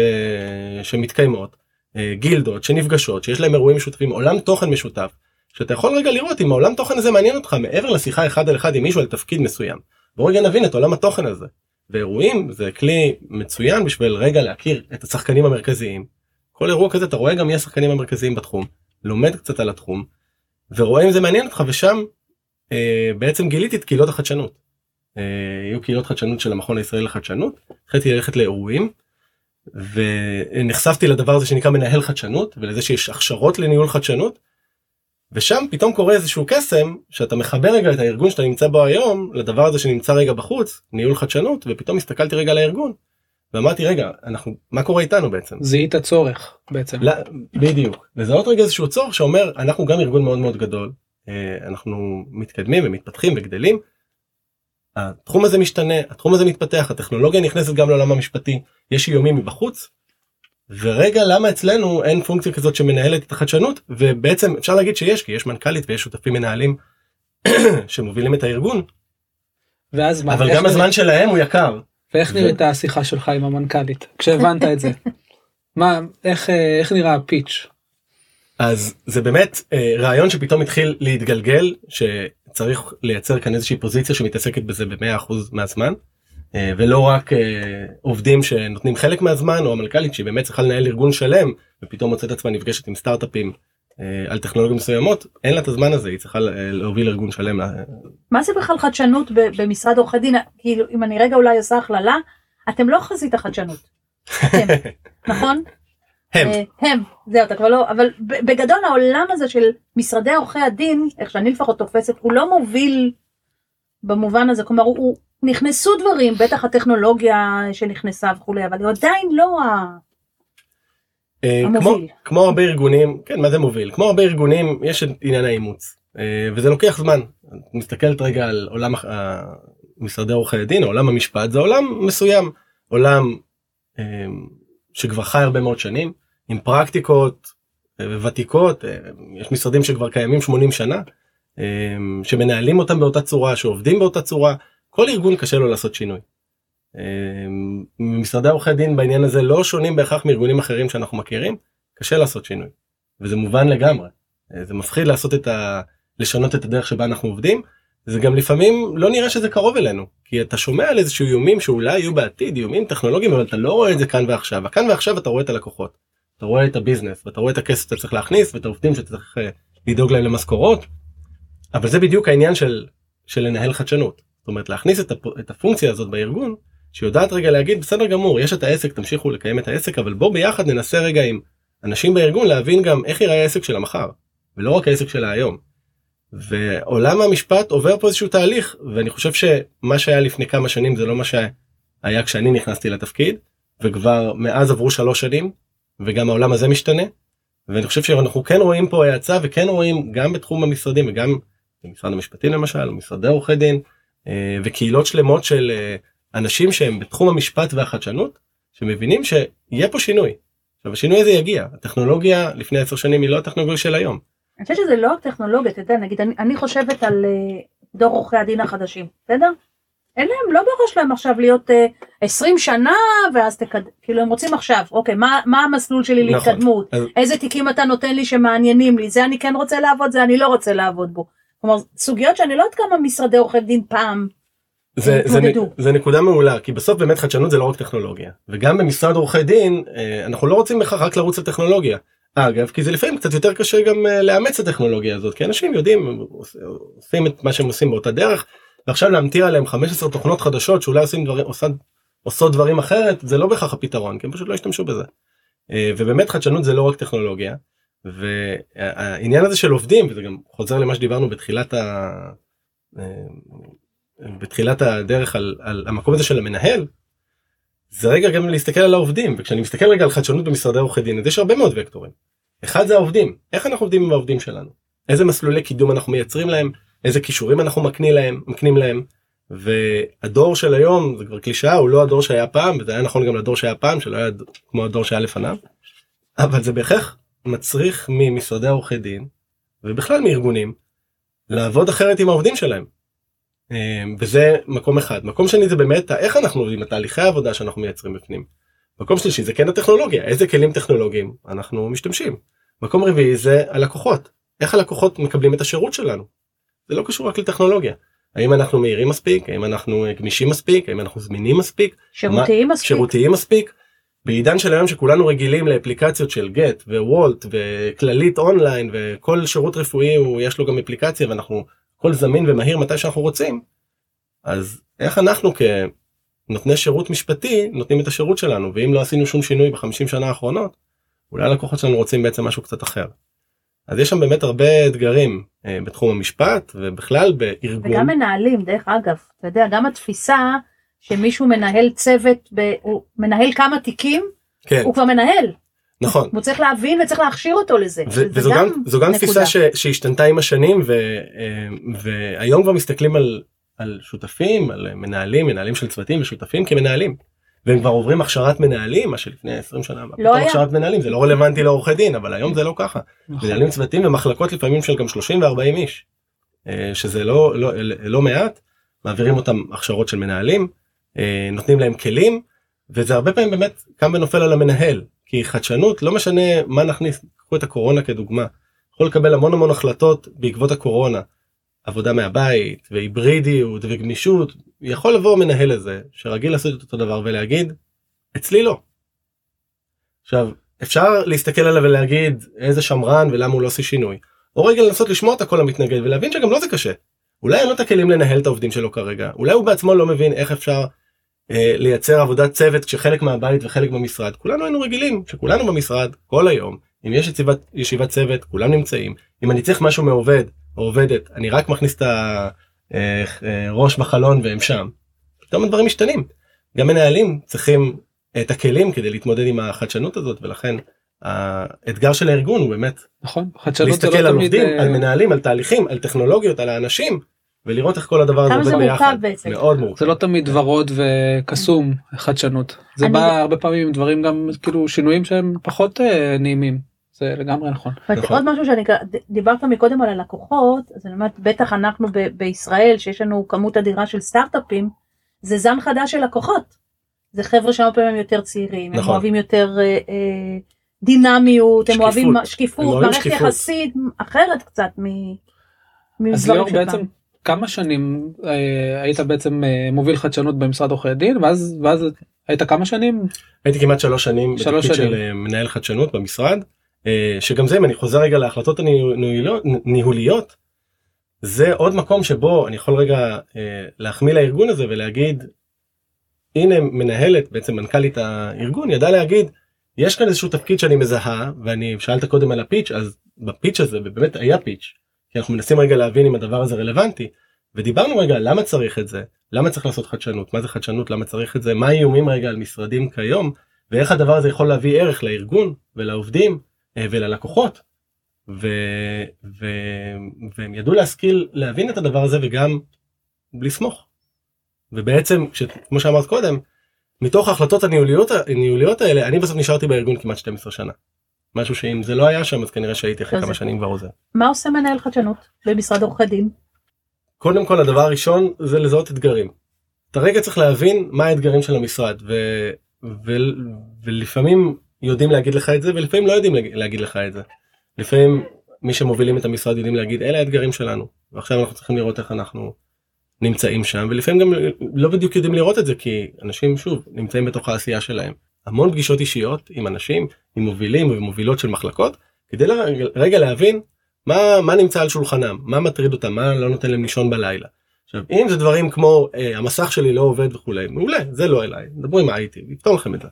שמתקיימות אה, גילדות שנפגשות שיש להם אירועים משותפים עולם תוכן משותף שאתה יכול רגע לראות אם העולם תוכן הזה מעניין אותך מעבר לשיחה אחד על אחד עם מישהו על תפקיד מסוים. בוא רגע נבין את עולם התוכן הזה. ואירועים זה כלי מצוין בשביל רגע להכיר את השחקנים המרכזיים. כל אירוע כזה אתה רואה גם מי השחקנים המרכזיים בתחום לומד קצת על התחום ורואה אם זה מעניין אותך ושם אה, בעצם גיליתי את קהילות החדשנות. אה, היו קהילות חדשנות של המכון הישראלי לחדשנות התחלתי ללכת לאירועים ונחשפתי לדבר הזה שנקרא מנהל חדשנות ולזה שיש הכשרות לניהול חדשנות. ושם פתאום קורה איזשהו קסם שאתה מחבר רגע את הארגון שאתה נמצא בו היום לדבר הזה שנמצא רגע בחוץ ניהול חדשנות ופתאום הסתכלתי רגע על הארגון. ואמרתי רגע אנחנו מה קורה איתנו בעצם זיהית צורך בעצם. לא, בדיוק לזהות רגע איזשהו צורך שאומר אנחנו גם ארגון מאוד מאוד גדול אה, אנחנו מתקדמים ומתפתחים וגדלים. התחום הזה משתנה התחום הזה מתפתח הטכנולוגיה נכנסת גם לעולם המשפטי יש איומים מבחוץ. ורגע למה אצלנו אין פונקציה כזאת שמנהלת את החדשנות ובעצם אפשר להגיד שיש כי יש מנכ"לית ויש שותפים מנהלים <clears throat> שמובילים את הארגון ואז מה? אבל גם נראית- הזמן שלהם הוא יקר. ואיך נראית השיחה שלך עם המנכ"לית כשהבנת את זה? <laughs> מה איך אה, איך נראה הפיץ'? אז זה באמת אה, רעיון שפתאום התחיל להתגלגל שצריך לייצר כאן איזושהי פוזיציה שמתעסקת בזה ב-100% מהזמן ולא רק אה, עובדים שנותנים חלק מהזמן או המנכ"לית שהיא באמת צריכה לנהל ארגון שלם ופתאום מוצאת עצמה נפגשת עם סטארט-אפים אה, על טכנולוגיות מסוימות אין לה את הזמן הזה היא צריכה אה, להוביל ארגון שלם. אה, מה זה בכלל חדשנות במשרד עורכי דין? כאילו, אם אני רגע אולי עושה הכללה, אתם לא חזית החדשנות. אתם, <laughs> נכון? הם אה, הם, זהו, אתה כבר לא, אבל בגדול העולם הזה של משרדי עורכי הדין, איך שאני לפחות תופסת, הוא לא מוביל במובן הזה, כלומר, הוא, הוא נכנסו דברים, בטח הטכנולוגיה שנכנסה וכולי, אבל הוא עדיין לא ה... אה, כמו. כמו הרבה ארגונים כן מה זה מוביל כמו הרבה ארגונים יש את עניין האימוץ אה, וזה לוקח זמן. את מסתכלת רגע על עולם משרדי עורכי דין עולם המשפט זה עולם מסוים עולם אה, שכבר חי הרבה מאוד שנים עם פרקטיקות ותיקות יש משרדים שכבר קיימים 80 שנה שמנהלים אותם באותה צורה שעובדים באותה צורה כל ארגון קשה לו לעשות שינוי. אה, משרדי עורכי דין בעניין הזה לא שונים בהכרח מארגונים אחרים שאנחנו מכירים קשה לעשות שינוי. וזה מובן לגמרי. אה, זה מפחיד לעשות את ה... לשנות את הדרך שבה אנחנו עובדים. זה גם לפעמים לא נראה שזה קרוב אלינו כי אתה שומע על איזשהו איומים שאולי יהיו בעתיד איומים טכנולוגיים אבל אתה לא רואה את זה כאן ועכשיו. וכאן ועכשיו אתה רואה את הלקוחות. אתה רואה את הביזנס ואתה רואה את הכסף שאתה צריך להכניס ואת העובדים שאתה צריך אה, לדאוג להם למשכורות אבל זה בדיוק העניין של של לנהל חדשנות זאת אומרת להכניס את, הפ... את הפונקציה הזאת בארגון שיודעת רגע להגיד בסדר גמור יש את העסק תמשיכו לקיים את העסק אבל בוא ביחד ננסה רגע עם אנשים בארגון להבין גם איך ייראה העסק של המחר ולא רק העסק של היום. ועולם המשפט עובר פה איזשהו תהליך ואני חושב שמה שהיה לפני כמה שנים זה לא מה שהיה כשאני נכנסתי לתפקיד וכבר מאז עברו שלוש שנים וגם העולם הזה משתנה. ואני חושב שאנחנו כן רואים פה האצה וכן רואים גם בתחום המשרדים וגם במשרד המשפטים למשל משרדי עורכי דין אה, וקהילות שלמות של אה, אנשים שהם בתחום המשפט והחדשנות שמבינים שיהיה פה שינוי. עכשיו השינוי הזה יגיע הטכנולוגיה לפני עשר שנים היא לא הטכנולוגיה של היום. אני חושבת שזה לא טכנולוגיה, אתה יודע, נגיד, אני, אני חושבת על אה, דור עורכי הדין החדשים, בסדר? אין להם, לא בראש להם עכשיו להיות אה, 20 שנה ואז תקד... כאילו הם רוצים עכשיו, אוקיי, מה, מה המסלול שלי נכון. להתקדמות? אז- איזה תיקים אתה נותן לי שמעניינים לי? זה אני כן רוצה לעבוד, זה אני לא רוצה לעבוד בו. כלומר, סוגיות שאני לא יודעת כמה משרדי עורכי דין פעם זה, זה. זה נקודה מעולה כי בסוף באמת חדשנות זה לא רק טכנולוגיה וגם במשרד עורכי דין אה, אנחנו לא רוצים בהכרח רק לרוץ לטכנולוגיה. אגב כי זה לפעמים קצת יותר קשה גם אה, לאמץ את הטכנולוגיה הזאת כי אנשים יודעים עושים את מה שהם עושים באותה דרך ועכשיו להמטיר עליהם 15 תוכנות חדשות שאולי עושים דברים עושות, עושות דברים אחרת זה לא בהכרח הפתרון כי הם פשוט לא ישתמשו בזה. אה, ובאמת חדשנות זה לא רק טכנולוגיה והעניין הזה של עובדים וזה גם חוזר למה שדיברנו בתחילת ה... אה, בתחילת הדרך על, על המקום הזה של המנהל זה רגע גם להסתכל על העובדים וכשאני מסתכל רגע על חדשנות במשרדי עורכי דין אז יש הרבה מאוד וקטורים. אחד זה העובדים איך אנחנו עובדים עם העובדים שלנו איזה מסלולי קידום אנחנו מייצרים להם איזה כישורים אנחנו מקנים להם מקנים להם והדור של היום זה כבר קלישאה הוא לא הדור שהיה פעם וזה היה נכון גם לדור שהיה פעם שלא היה כמו הדור שהיה לפניו. אבל זה בהכרח מצריך ממשרדי עורכי דין ובכלל מארגונים לעבוד אחרת עם העובדים שלהם. אמ, וזה מקום אחד מקום שני זה באמת איך אנחנו עובדים התהליכי העבודה שאנחנו מייצרים בפנים. מקום שלישי זה כן הטכנולוגיה איזה כלים טכנולוגיים אנחנו משתמשים. מקום רביעי זה הלקוחות איך הלקוחות מקבלים את השירות שלנו. זה לא קשור רק לטכנולוגיה. האם אנחנו מהירים מספיק האם אנחנו גמישים מספיק האם אנחנו זמינים מספיק שירותיים מספיק שירותיים מספיק. בעידן של היום שכולנו רגילים לאפליקציות של גט ווולט וכללית אונליין וכל שירות רפואי הוא יש לו גם אפליקציה ואנחנו הכל זמין ומהיר מתי שאנחנו רוצים. אז איך אנחנו כנותני שירות משפטי נותנים את השירות שלנו ואם לא עשינו שום שינוי בחמישים שנה האחרונות אולי הלקוחות שלנו רוצים בעצם משהו קצת אחר. אז יש שם באמת הרבה אתגרים אה, בתחום המשפט ובכלל בארגון. וגם מנהלים דרך אגב אתה יודע גם התפיסה שמישהו מנהל צוות ב... הוא מנהל כמה תיקים כן, הוא כבר מנהל נכון. הוא צריך להבין וצריך להכשיר אותו לזה. ו- וזו גם, זו גם נקודה. תפיסה ש- שהשתנתה עם השנים ו- אה, והיום כבר מסתכלים על, על שותפים על מנהלים מנהלים של צוותים ושותפים כמנהלים. והם כבר עוברים הכשרת מנהלים מה שלפני 20 שנה מה פתאום היה. הכשרת מנהלים זה לא רלוונטי לעורכי דין אבל היום זה לא ככה נכון. מנהלים צוותים ומחלקות לפעמים של גם 30 ו-40 איש אה, שזה לא לא לא מעט מעבירים אותם הכשרות של מנהלים נותנים להם כלים וזה הרבה פעמים באמת קם ונופל על המנהל כי חדשנות לא משנה מה נכניס קחו את הקורונה כדוגמה יכול לקבל המון המון החלטות בעקבות הקורונה עבודה מהבית והיברידיות וגמישות יכול לבוא מנהל לזה שרגיל לעשות את אותו דבר ולהגיד אצלי לא. עכשיו אפשר להסתכל עליו ולהגיד איזה שמרן ולמה הוא לא עושה שינוי או רגע לנסות לשמוע את הקול המתנגד ולהבין שגם לא זה קשה. אולי אין לו את הכלים לנהל את העובדים שלו כרגע אולי הוא בעצמו לא מבין איך אפשר אה, לייצר עבודת צוות כשחלק מהבית וחלק במשרד כולנו היינו רגילים שכולנו במשרד כל היום אם יש ישיבת, ישיבת צוות כולם נמצאים אם אני צריך משהו מעובד או עובדת אני רק מכניס את הראש בחלון והם שם. פתאום הדברים משתנים. גם מנהלים צריכים את הכלים כדי להתמודד עם החדשנות הזאת ולכן האתגר של הארגון הוא באמת נכון חדשנות זה להסתכל לא על עובדים אה, על מנהלים על תהליכים על טכנולוגיות על האנשים ולראות איך כל הדבר הזה עובד ביחד. בעצם. מאוד מורכב. זה לא תמיד ורוד וקסום חדשנות זה אני- בא הרבה פעמים עם דברים גם כאילו שינויים שהם פחות אה, נעימים זה לגמרי נכון. נכון. עוד משהו שאני דיברת מקודם על הלקוחות אז אני אומרת בטח אנחנו ב- בישראל שיש לנו כמות אדירה של סטארט-אפים זה זן חדש של לקוחות. זה חבר'ה שהרבה פעמים הם יותר צעירים הם נכון. אוהבים יותר אה, אה, דינמיות הם. אוהבים שקיפות מערכת. יחסית אחרת קצת מ- אז מדברים ליאור בעצם. כמה שנים אה, היית בעצם אה, מוביל חדשנות במשרד עורכי דין ואז ואז היית כמה שנים הייתי כמעט שלוש שנים שלוש שנים. של אה, מנהל חדשנות במשרד אה, שגם זה אם אני חוזר רגע להחלטות הניהוליות ניהוליות זה עוד מקום שבו אני יכול רגע אה, להחמיא לארגון הזה ולהגיד הנה מנהלת בעצם מנכ"לית הארגון ידעה להגיד יש כאן איזשהו תפקיד שאני מזהה ואני שאלת קודם על הפיץ' אז בפיץ' הזה ובאמת היה פיץ' כי אנחנו מנסים רגע להבין אם הדבר הזה רלוונטי ודיברנו רגע למה צריך את זה למה צריך לעשות חדשנות מה זה חדשנות למה צריך את זה מה האיומים רגע על משרדים כיום ואיך הדבר הזה יכול להביא ערך לארגון ולעובדים אה, וללקוחות. ו... ו... והם ידעו להשכיל להבין את הדבר הזה וגם לסמוך. ובעצם. כמו שאמרת קודם מתוך ההחלטות הניהוליות, הניהוליות האלה אני בסוף נשארתי בארגון כמעט 12 שנה. משהו שאם זה לא היה שם אז כנראה שהייתי אחרי כמה שנים כבר עוזב. מה עושה מנהל חדשנות במשרד עורכי דין? קודם כל הדבר הראשון זה לזהות אתגרים. אתה רגע צריך להבין מה האתגרים של המשרד ו... ו... ולפעמים יודעים להגיד לך את זה ולפעמים לא יודעים להג- להגיד לך את זה. לפעמים מי שמובילים את המשרד יודעים להגיד אלה האתגרים שלנו ועכשיו אנחנו צריכים לראות איך אנחנו נמצאים שם ולפעמים גם לא בדיוק יודעים לראות את זה כי אנשים שוב נמצאים בתוך העשייה שלהם. המון פגישות אישיות עם אנשים עם מובילים ומובילות של מחלקות כדי רגע להבין מה מה נמצא על שולחנם מה מטריד אותם מה לא נותן להם לישון בלילה. עכשיו אם זה דברים כמו אה, המסך שלי לא עובד וכולי מעולה זה לא אליי דברו עם ה-IT יפתור לכם את זה.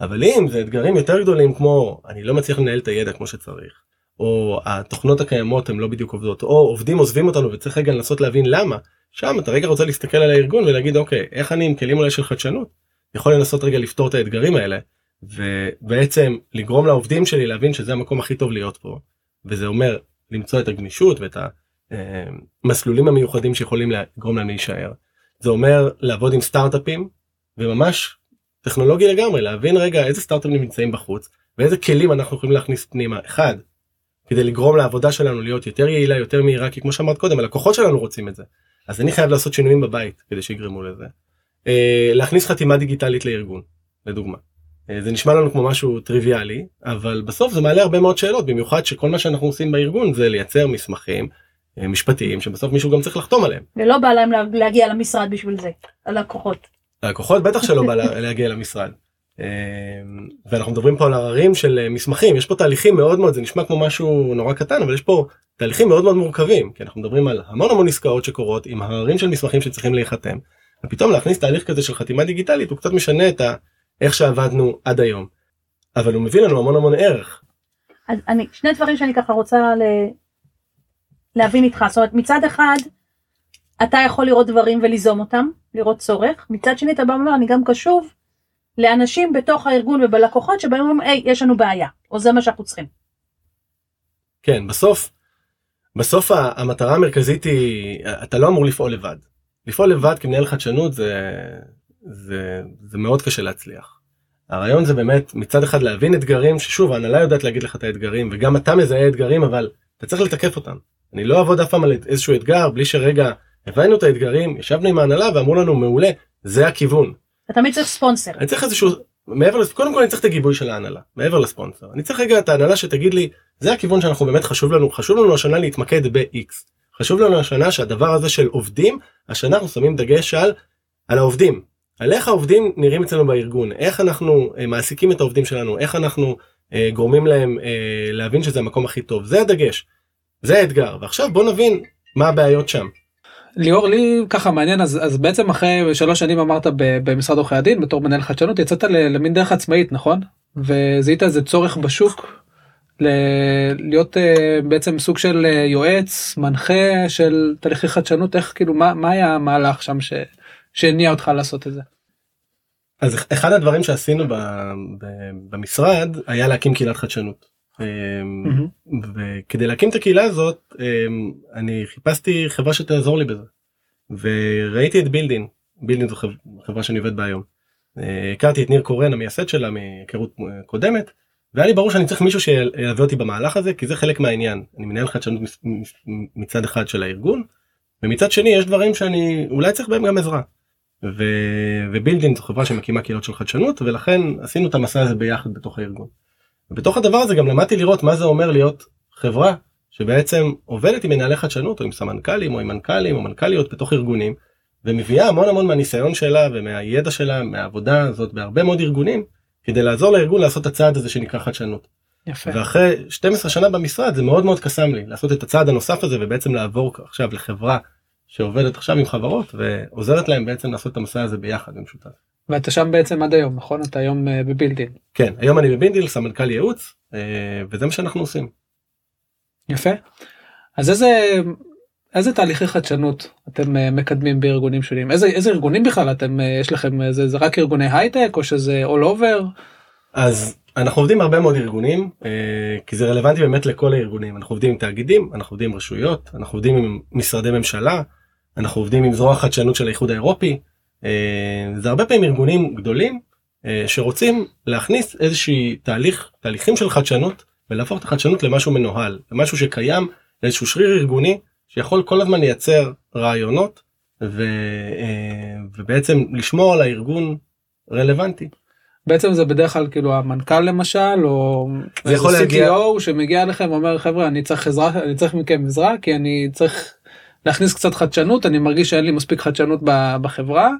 אבל אם זה אתגרים יותר גדולים כמו אני לא מצליח לנהל את הידע כמו שצריך או התוכנות הקיימות הן לא בדיוק עובדות או עובדים עוזבים אותנו וצריך רגע לנסות להבין למה שם אתה רגע רוצה להסתכל על הארגון ולהגיד אוקיי איך אני עם כלים אולי של חדשנות? יכול לנסות רגע לפתור את האתגרים האלה ובעצם לגרום לעובדים שלי להבין שזה המקום הכי טוב להיות פה. וזה אומר למצוא את הגמישות ואת המסלולים המיוחדים שיכולים לגרום להם להישאר. זה אומר לעבוד עם סטארט-אפים וממש טכנולוגי לגמרי להבין רגע איזה סטארט-אפים נמצאים בחוץ ואיזה כלים אנחנו יכולים להכניס פנימה. אחד כדי לגרום לעבודה שלנו להיות יותר יעילה יותר מהירה כי כמו שאמרת קודם הלקוחות שלנו רוצים את זה אז אני חייב לעשות שינויים בבית כדי שיגרמו לזה. אה, להכניס חתימה דיגיטלית לארגון לדוגמה. אה, זה נשמע לנו כמו משהו טריוויאלי אבל בסוף זה מעלה הרבה מאוד שאלות במיוחד שכל מה שאנחנו עושים בארגון זה לייצר מסמכים אה, משפטיים שבסוף מישהו גם צריך לחתום עליהם. ולא בא להם להגיע למשרד בשביל זה, הלקוחות. הלקוחות בטח שלא בא להגיע למשרד. אמ, ואנחנו מדברים פה על עררים של אה, מסמכים יש פה תהליכים מאוד מאוד זה נשמע כמו משהו נורא קטן אבל יש פה תהליכים מאוד מאוד מורכבים כי אנחנו מדברים על המון המון עסקאות שקורות עם הררים של מסמכים שצריכים להיחתם. ופתאום להכניס תהליך כזה של חתימה דיגיטלית הוא קצת משנה את ה... איך שעבדנו עד היום. אבל הוא מביא לנו המון המון ערך. אז אני שני דברים שאני ככה רוצה ל... להבין איתך זאת אומרת מצד אחד אתה יכול לראות דברים וליזום אותם לראות צורך מצד שני אתה בא ואומר אני גם קשוב לאנשים בתוך הארגון ובלקוחות שבאים ואומרים היי יש לנו בעיה או זה מה שאנחנו צריכים. כן בסוף בסוף המטרה המרכזית היא אתה לא אמור לפעול לבד. לפעול לבד כמנהל חדשנות זה זה זה מאוד קשה להצליח. הרעיון זה באמת מצד אחד להבין אתגרים ששוב ההנהלה יודעת להגיד לך את האתגרים וגם אתה מזהה אתגרים אבל אתה צריך לתקף אותם. אני לא אעבוד אף פעם על איזשהו אתגר בלי שרגע הבנו את האתגרים ישבנו עם ההנהלה ואמרו לנו מעולה זה הכיוון אתה תמיד צריך ספונסר. אני צריך איזשהו מעבר לזה קודם כל אני צריך את הגיבוי של ההנהלה מעבר לספונסר. אני צריך רגע את ההנהלה שתגיד לי זה הכיוון שאנחנו באמת חשוב לנו חשוב לנו השנה להתמקד ב-X. חשוב לנו השנה שהדבר הזה של עובדים השנה אנחנו שמים דגש על על העובדים. על איך העובדים נראים אצלנו בארגון. איך אנחנו אה, מעסיקים את העובדים שלנו. איך אנחנו אה, גורמים להם אה, להבין שזה המקום הכי טוב. זה הדגש. זה האתגר. ועכשיו בוא נבין מה הבעיות שם. ליאור לי ככה מעניין אז, אז בעצם אחרי שלוש שנים אמרת במשרד עורכי הדין בתור מנהל חדשנות יצאת למין דרך עצמאית נכון וזיהית איזה צורך בשוק ל- להיות uh, בעצם סוג של uh, יועץ מנחה של תהליכי חדשנות איך כאילו מה, מה היה המהלך שם ש, שהניע אותך לעשות את זה. אז אחד הדברים שעשינו ב, ב, במשרד היה להקים קהילת חדשנות. Mm-hmm. וכדי להקים את הקהילה הזאת אמ, אני חיפשתי חברה שתעזור לי בזה. וראיתי את בילדין בילדין זו חברה שאני עובד בה היום. אה, הכרתי את ניר קורן המייסד שלה מהיכרות קודמת והיה לי ברור שאני צריך מישהו שילווה אותי במהלך הזה כי זה חלק מהעניין אני מנהל חדשנות מצד אחד של הארגון ומצד שני יש דברים שאני אולי צריך בהם גם עזרה. ו... ובילדין זו חברה שמקימה קהילות של חדשנות ולכן עשינו את המסע הזה ביחד בתוך הארגון. בתוך הדבר הזה גם למדתי לראות מה זה אומר להיות חברה שבעצם עובדת עם מנהלי חדשנות או עם סמנכ"לים או עם מנכ"לים או מנכ"ליות בתוך ארגונים ומביאה המון המון מהניסיון שלה ומהידע שלה מהעבודה הזאת בהרבה מאוד ארגונים כדי לעזור לארגון לעשות את הצעד הזה שנקרא חדשנות. יפה. ואחרי 12 שנה במשרד זה מאוד מאוד קסם לי לעשות את הצעד הנוסף הזה ובעצם לעבור עכשיו לחברה שעובדת עכשיו עם חברות ועוזרת להם בעצם לעשות את המסע הזה ביחד במשותף. ואתה שם בעצם עד היום נכון אתה היום אה, בבילדין. כן היום אני בבילדין סמנכ"ל ייעוץ אה, וזה מה שאנחנו עושים. יפה. אז איזה איזה תהליכי חדשנות אתם אה, מקדמים בארגונים שונים איזה איזה ארגונים בכלל אתם יש לכם זה, זה רק ארגוני הייטק או שזה all over. אז אנחנו עובדים הרבה מאוד ארגונים כי זה רלוונטי באמת לכל הארגונים אנחנו עובדים עם תאגידים אנחנו עובדים עם רשויות אנחנו עובדים עם משרדי ממשלה אנחנו עובדים עם זרוע חדשנות של האיחוד האירופי זה הרבה פעמים ארגונים גדולים אה, שרוצים להכניס איזושהי תהליך תהליכים של חדשנות ולהפוך את החדשנות למשהו מנוהל למשהו שקיים לאיזשהו שריר ארגוני שיכול כל הזמן לייצר רעיונות ו, אה, ובעצם לשמור על הארגון רלוונטי. בעצם זה בדרך כלל כאילו המנכ"ל למשל או זה יכול להגיע CTO שמגיע אליכם ואומר חבר'ה אני צריך עזרה אני צריך מכם עזרה כי אני צריך להכניס קצת חדשנות אני מרגיש שאין לי מספיק חדשנות בחברה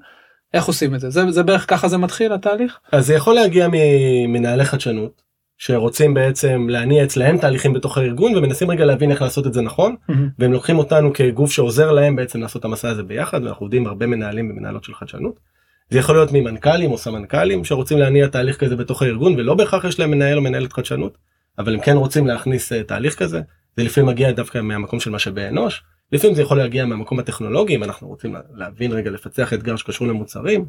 איך עושים את זה זה, זה בערך ככה זה מתחיל התהליך אז זה יכול להגיע ממנהלי חדשנות שרוצים בעצם להניע אצלהם תהליכים בתוך הארגון ומנסים רגע להבין איך לעשות את זה נכון mm-hmm. והם לוקחים אותנו כגוף שעוזר להם בעצם לעשות את המסע הזה ביחד ואנחנו עובדים הרבה מנהלים ומנהלות של חדשנות. זה יכול להיות ממנכ"לים או סמנכ"לים שרוצים להניע תהליך כזה בתוך הארגון ולא בהכרח יש להם מנהל או מנהלת חדשנות אבל הם כן רוצים להכניס uh, תהליך כזה זה לפעמים מגיע דווקא מהמקום של משאבי אנוש לפעמים זה יכול להגיע מהמקום הטכנולוגי אם אנחנו רוצים להבין רגע לפצח אתגר שקשור למוצרים.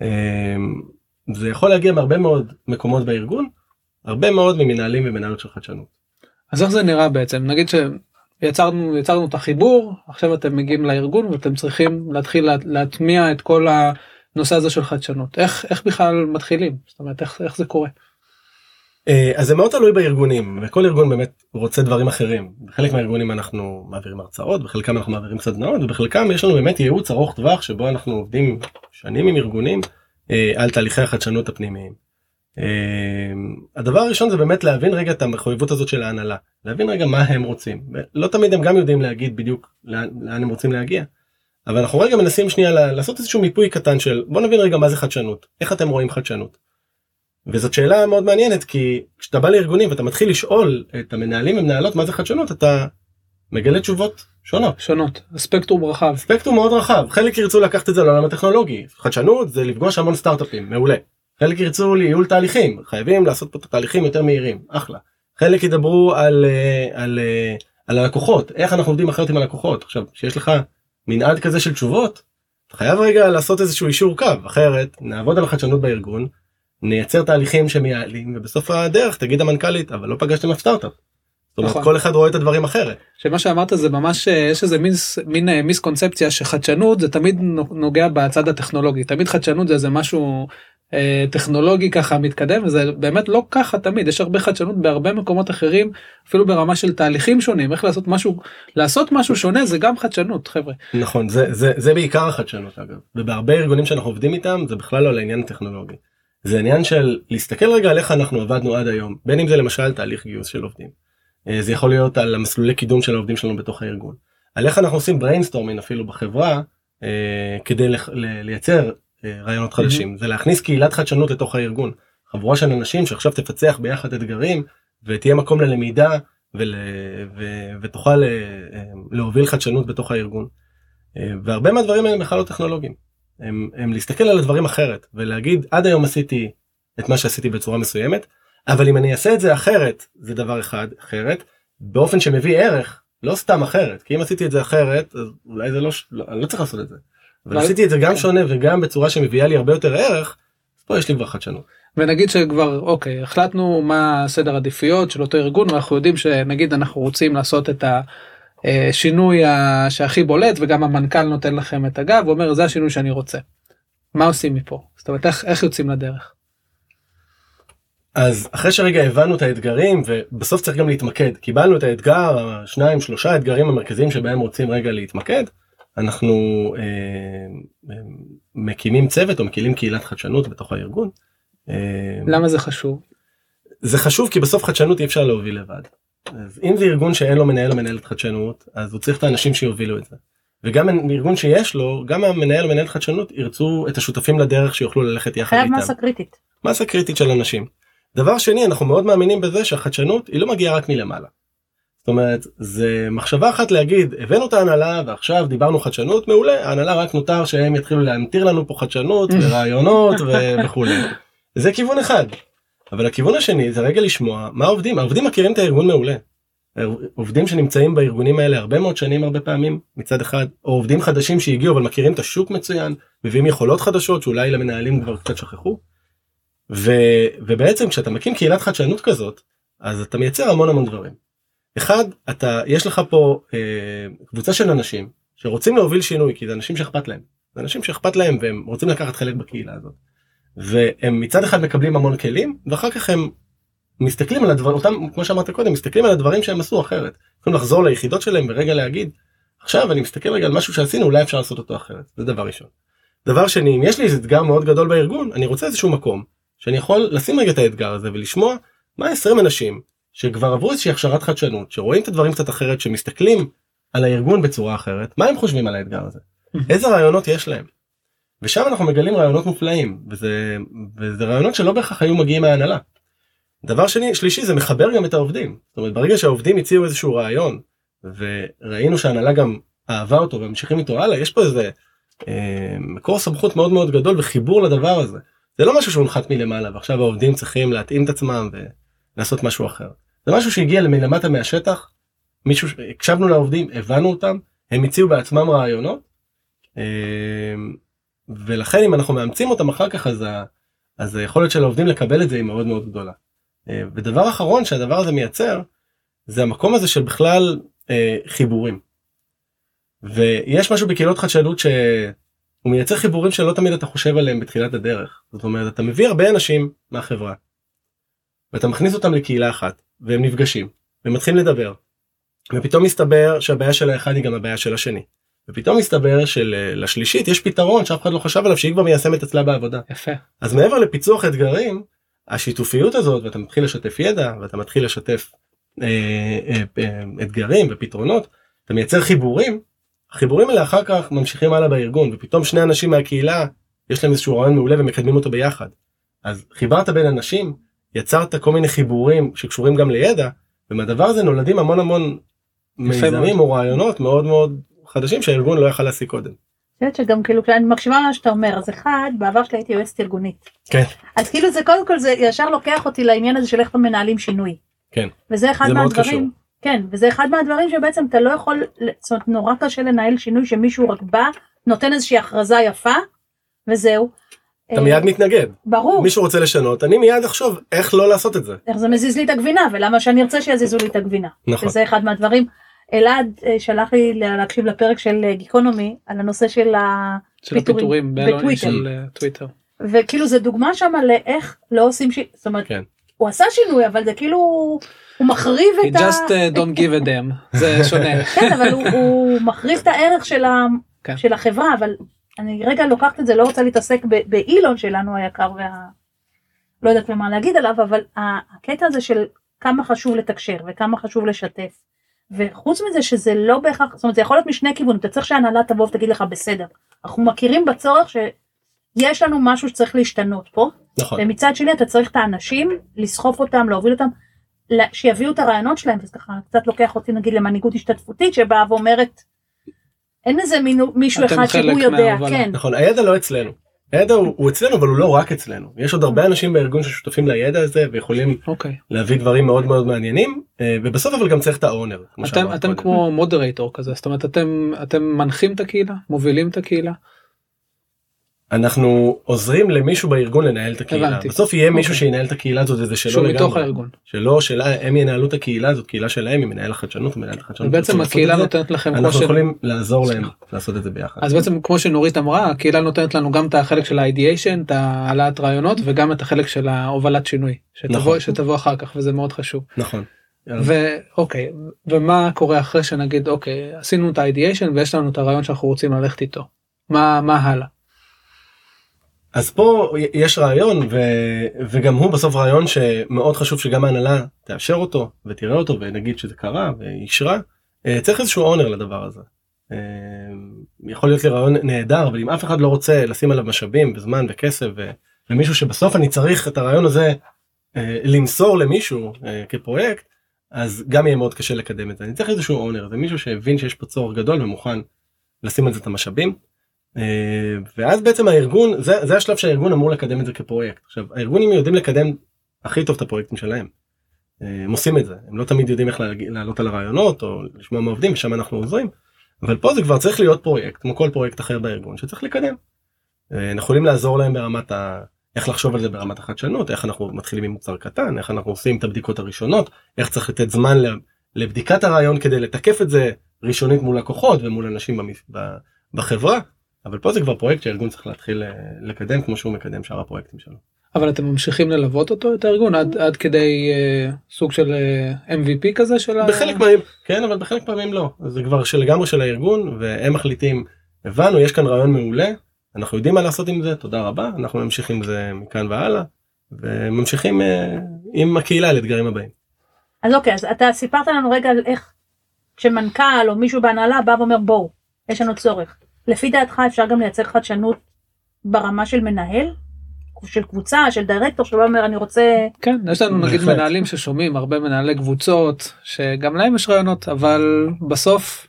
אמ, זה יכול להגיע מהרבה מאוד מקומות בארגון, הרבה מאוד ממנהלים ומנהלות של חדשנות. אז איך זה נראה בעצם נגיד שיצרנו יצרנו את החיבור עכשיו אתם מגיעים לארגון ואתם צריכים להתחיל לה, להטמיע את כל הנושא הזה של חדשנות איך איך בכלל מתחילים זאת אומרת איך, איך זה קורה. אה, אז זה מאוד תלוי בארגונים וכל ארגון באמת רוצה דברים אחרים בחלק מהארגונים אנחנו מעבירים הרצאות בחלקם אנחנו מעבירים סדנאות ובחלקם יש לנו באמת ייעוץ ארוך טווח שבו אנחנו עובדים שנים עם ארגונים אה, על תהליכי החדשנות הפנימיים. אה, הדבר הראשון זה באמת להבין רגע את המחויבות הזאת של ההנהלה להבין רגע מה הם רוצים לא תמיד הם גם יודעים להגיד בדיוק לאן, לאן הם רוצים להגיע. אבל אנחנו רגע מנסים שנייה לעשות איזשהו מיפוי קטן של בוא נבין רגע מה זה חדשנות איך אתם רואים חדשנות. וזאת שאלה מאוד מעניינת כי כשאתה בא לארגונים ואתה מתחיל לשאול את המנהלים ומנהלות מה זה חדשנות אתה מגלה תשובות שונות. שונות. ספקטרום רחב. ספקטרום מאוד רחב. חלק ירצו לקחת את זה לעולם הטכנולוגי. חדשנות זה לפגוש המון סטארט-אפים. מעולה. חלק ירצו לייעול תהליכים. חייבים לעשות פה את התהליכים יותר מהירים. אחלה. חלק ידברו על, אה, על, אה, על הלקוחות. איך אנחנו עובדים אחרת עם הלקוחות? עכשיו שיש לך מנעד כזה של תשובות אתה חייב רגע לעשות איזשהו אישור קו. אחרת נעבוד על החדשנות בארגון נייצר תהליכים שמייעלים ובסוף הדרך תגיד המנכ"לית אבל לא פגשתם אף סטארט-אפ. זאת אומרת נכון. כל אחד רואה את הדברים אחרת. שמה שאמרת זה ממש אה, יש איזה מין מין אה, מיסקונספציה שחדשנות זה תמיד נוגע בצד הטכנולוגי תמיד חדשנות זה איזה משהו אה, טכנולוגי ככה מתקדם וזה באמת לא ככה תמיד יש הרבה חדשנות בהרבה מקומות אחרים אפילו ברמה של תהליכים שונים איך לעשות משהו לעשות משהו שונה זה גם חדשנות חבר'ה. נכון זה זה זה בעיקר החדשנות אגב ובהרבה ארגונים שאנחנו עובדים איתם זה בכלל לא על העניין הטכנולוגי. זה עניין של להסתכל רגע על איך אנחנו עבדנו עד היום בין אם זה למשל תהליך גיוס של עובדים. אה, זה יכול להיות על המסלולי קידום של העובדים שלנו בתוך הארגון. על איך אנחנו עושים brainstorming אפילו בחברה אה, כדי לייצר אה, רעיונות חדשים זה להכניס קהילת חדשנות לתוך הארגון. חבורה של אנשים שעכשיו תפצח ביחד אתגרים ותהיה מקום ללמידה ול, ו, ותוכל להוביל חדשנות בתוך הארגון. והרבה מהדברים האלה בכלל לא טכנולוגיים. הם, הם להסתכל על הדברים אחרת ולהגיד עד היום עשיתי את מה שעשיתי בצורה מסוימת אבל אם אני אעשה את זה אחרת זה דבר אחד אחרת באופן שמביא ערך לא סתם אחרת כי אם עשיתי את זה אחרת אז אולי זה לא, לא אני לא צריך לעשות את זה. אבל עשיתי את זה גם שונה וגם בצורה שמביאה לי הרבה יותר ערך אז פה יש לי כבר חדשנות. ונגיד שכבר אוקיי החלטנו מה סדר עדיפויות של אותו ארגון ואנחנו יודעים שנגיד אנחנו רוצים לעשות את השינוי ה- שהכי בולט וגם המנכ"ל נותן לכם את הגב ואומר זה השינוי שאני רוצה. מה עושים מפה? זאת אומרת איך, איך יוצאים לדרך? אז אחרי שרגע הבנו את האתגרים ובסוף צריך גם להתמקד קיבלנו את האתגר השניים שלושה אתגרים המרכזיים שבהם רוצים רגע להתמקד אנחנו אה, אה, מקימים צוות או מקימים קהילת חדשנות בתוך הארגון. אה, למה זה חשוב? זה חשוב כי בסוף חדשנות אי אפשר להוביל לבד. אז אם זה ארגון שאין לו מנהל או מנהלת חדשנות אז הוא צריך את האנשים שיובילו את זה. וגם ארגון שיש לו גם המנהל או מנהלת חדשנות ירצו את השותפים לדרך שיוכלו ללכת יחד חייב איתם. מסה קריטית. מסה קריטית של אנשים. דבר שני אנחנו מאוד מאמינים בזה שהחדשנות היא לא מגיעה רק מלמעלה. זאת אומרת זה מחשבה אחת להגיד הבאנו את ההנהלה ועכשיו דיברנו חדשנות מעולה ההנהלה רק נותר שהם יתחילו להמטיר לנו פה חדשנות <laughs> ורעיונות וכולי. זה כיוון אחד. אבל הכיוון השני זה רגע לשמוע מה העובדים העובדים מכירים את הארגון מעולה. עובדים שנמצאים בארגונים האלה הרבה מאוד שנים הרבה פעמים מצד אחד או עובדים חדשים שהגיעו אבל מכירים את השוק מצוין מביאים יכולות חדשות שאולי למנהלים כבר קצת שכחו. ו, ובעצם כשאתה מקים קהילת חדשנות כזאת אז אתה מייצר המון המון דברים. אחד אתה יש לך פה אה, קבוצה של אנשים שרוצים להוביל שינוי כי זה אנשים שאכפת להם. זה אנשים שאכפת להם והם רוצים לקחת חלק בקהילה הזאת. והם מצד אחד מקבלים המון כלים ואחר כך הם מסתכלים על הדברים אותם כמו שאמרת קודם מסתכלים על הדברים שהם עשו אחרת. יכולים לחזור ליחידות שלהם ורגע להגיד עכשיו אני מסתכל רגע על משהו שעשינו אולי אפשר לעשות אותו אחרת זה דבר ראשון. דבר שני אם יש לי איזה אתגר מאוד גדול בארגון אני רוצה איזשהו מקום שאני יכול לשים רגע את האתגר הזה ולשמוע מה 20 אנשים שכבר עברו איזושהי הכשרת חדשנות שרואים את הדברים קצת אחרת שמסתכלים על הארגון בצורה אחרת מה הם חושבים על האתגר הזה <laughs> איזה רעיונות יש להם. ושם אנחנו מגלים רעיונות מופלאים וזה וזה רעיונות שלא בהכרח היו מגיעים מההנהלה. דבר שני שלישי זה מחבר גם את העובדים זאת אומרת ברגע שהעובדים הציעו איזשהו רעיון וראינו שההנהלה גם אהבה אותו וממשיכים איתו הלאה יש פה איזה אה, מקור סמכות מאוד מאוד גדול וחיבור לדבר הזה. זה לא משהו שהונחת מלמעלה ועכשיו העובדים צריכים להתאים את עצמם ולעשות משהו אחר. זה משהו שהגיע מלמטה מהשטח, מישהו, הקשבנו לעובדים, הבנו אותם, הם הציעו בעצמם רעיונות, אה, ולכן אם אנחנו מאמצים אותם אחר כך אז, ה, אז היכולת של העובדים לקבל את זה היא מאוד מאוד גדולה. אה, ודבר אחרון שהדבר הזה מייצר זה המקום הזה של בכלל אה, חיבורים. ויש משהו בקהילות חדשנות שהוא מייצר חיבורים שלא תמיד אתה חושב עליהם בתחילת הדרך. זאת אומרת אתה מביא הרבה אנשים מהחברה ואתה מכניס אותם לקהילה אחת והם נפגשים ומתחילים לדבר. ופתאום מסתבר שהבעיה של האחד היא גם הבעיה של השני. ופתאום מסתבר שלשלישית יש פתרון שאף אחד לא חשב עליו שהיא כבר מיישמת אצלה בעבודה. יפה. אז מעבר לפיצוח אתגרים השיתופיות הזאת ואתה מתחיל לשתף ידע ואתה מתחיל לשתף אה, אה, אה, אתגרים ופתרונות אתה מייצר חיבורים החיבורים האלה אחר כך ממשיכים הלאה בארגון ופתאום שני אנשים מהקהילה יש להם איזשהו רעיון מעולה ומקדמים אותו ביחד. אז חיברת בין אנשים יצרת כל מיני חיבורים שקשורים גם לידע ומהדבר הזה נולדים המון המון מיזמים או רעיונות מאוד מאוד חדשים שהארגון לא יכל להשיג קודם. אני חושבת שגם כאילו כשאני מקשיבה מה שאתה אומר אז אחד בעבר שלי הייתי יועצת ארגונית כן. אז כאילו זה קודם כל זה ישר לוקח אותי לעניין הזה של איך מנהלים שינוי. כן. וזה אחד זה מאוד מהדברים. קשור. כן וזה אחד מהדברים שבעצם אתה לא יכול זאת אומרת נורא קשה לנהל שינוי שמישהו רק בא נותן איזושהי הכרזה יפה וזהו. אתה אה, מיד מתנגד ברור מישהו רוצה לשנות אני מיד אחשוב איך לא לעשות את זה. איך זה מזיז לי את הגבינה ולמה שאני ארצה שיזיזו לי את הגבינה. נכון. וזה אחד מהדברים. אלעד אה, שלח לי להקשיב לפרק של אה, גיקונומי על הנושא של הפיטורים בטוויטר. אה. וכאילו זה דוגמה שם לאיך לא עושים ש... זאת אומרת כן. הוא עשה שינוי אבל זה כאילו הוא מחריב He את ה... just don't give a damn זה <laughs> שונה. כן אבל הוא, הוא מחריב את הערך של, ה... כן. של החברה אבל אני רגע לוקחת את זה לא רוצה להתעסק ב... באילון שלנו היקר וה... לא יודעת מה להגיד עליו אבל הקטע הזה של כמה חשוב לתקשר וכמה חשוב לשתף. וחוץ מזה שזה לא בהכרח זאת אומרת זה יכול להיות משני כיוונים אתה צריך שההנהלה תבוא ותגיד לך בסדר אנחנו מכירים בצורך שיש לנו משהו שצריך להשתנות פה נכון. ומצד שני אתה צריך את האנשים לסחוף אותם להוביל אותם שיביאו את הרעיונות שלהם וזה ככה קצת לוקח אותי נגיד למנהיגות השתתפותית שבאה ואומרת אין איזה מינו, מישהו אחד שהוא יודע. כן נכון הידע לא אצלנו. הידע הוא, הוא אצלנו אבל הוא לא רק אצלנו יש עוד הרבה אנשים בארגון ששותפים לידע הזה ויכולים אוקיי. להביא דברים מאוד מאוד מעניינים אה, ובסוף אבל גם צריך את האונר. אתם אתם. כמו מודרייטור כזה זאת אומרת אתם אתם מנחים את הקהילה מובילים את הקהילה. אנחנו עוזרים למישהו בארגון לנהל את הקהילה הבנתי. בסוף יהיה מישהו אוקיי. שינהל את הקהילה הזאת וזה שלו שהוא לגמרי. מתוך הארגון. שלא שלה הם ינהלו את הקהילה הזאת קהילה שלהם היא מנהל החדשנות מנהל החדשנות. בעצם רוצים לעשות הקהילה נותנת לכם אנחנו ש... יכולים לעזור להם. לעשות את זה ביחד. אז בעצם כמו שנורית אמרה הקהילה נותנת לנו גם את החלק של האידיאשן את העלאת רעיונות וגם את החלק של ההובלת שינוי שתבוא נכון. שתבוא אחר כך וזה מאוד חשוב. נכון. ואוקיי ומה קורה אחרי שנגיד אוקיי עשינו את האידיאשן ויש לנו את הרעיון שאנחנו רוצים ללכת איתו. מה מה הלאה. אז פה יש רעיון ו... וגם הוא בסוף רעיון שמאוד חשוב שגם ההנהלה תאשר אותו ותראה אותו ונגיד שזה קרה ואישרה. אה, צריך איזשהו אונר לדבר הזה. אה, יכול להיות לי רעיון נהדר אבל אם אף אחד לא רוצה לשים עליו משאבים וזמן וכסף ו... ומישהו שבסוף אני צריך את הרעיון הזה אה, למסור למישהו כפרויקט אז גם יהיה מאוד קשה לקדם את זה. אני צריך איזשהו אונר זה מישהו שהבין שיש פה צורך גדול ומוכן לשים על זה את המשאבים. אה, ואז בעצם הארגון זה, זה השלב שהארגון אמור לקדם את זה כפרויקט עכשיו הארגונים יודעים לקדם הכי טוב את הפרויקטים שלהם. אה, הם עושים את זה הם לא תמיד יודעים איך לעלות על הרעיונות או לשמוע מהעובדים ושם אנחנו עוזרים. אבל פה זה כבר צריך להיות פרויקט כמו כל פרויקט אחר בארגון שצריך לקדם. אה, אנחנו יכולים לעזור להם ברמת ה... איך לחשוב על זה ברמת החדשנות איך אנחנו מתחילים עם מוצר קטן איך אנחנו עושים את הבדיקות הראשונות איך צריך לתת זמן לבדיקת הרעיון כדי לתקף את זה ראשונית מול לקוחות ומול אנשים בחברה אבל פה זה כבר פרויקט שהארגון צריך להתחיל אה, לקדם כמו שהוא מקדם שאר הפרויקטים שלו. אבל אתם ממשיכים ללוות אותו את הארגון עד עד כדי אה, סוג של אה, MVP כזה של ה... בחלק מהים כן אבל בחלק פעמים לא זה כבר שלגמרי של הארגון והם מחליטים הבנו יש כאן רעיון מעולה אנחנו יודעים מה לעשות עם זה תודה רבה אנחנו ממשיכים עם זה מכאן והלאה וממשיכים אה, עם הקהילה על אתגרים הבאים. אז אוקיי אז אתה סיפרת לנו רגע על איך כשמנכ"ל או מישהו בהנהלה בא ואומר בואו יש לנו צורך לפי דעתך אפשר גם לייצר חדשנות ברמה של מנהל של קבוצה של דירקטור שלא אומר אני רוצה כן יש לנו נגיד. מנהלים ששומעים הרבה מנהלי קבוצות שגם להם יש רעיונות אבל בסוף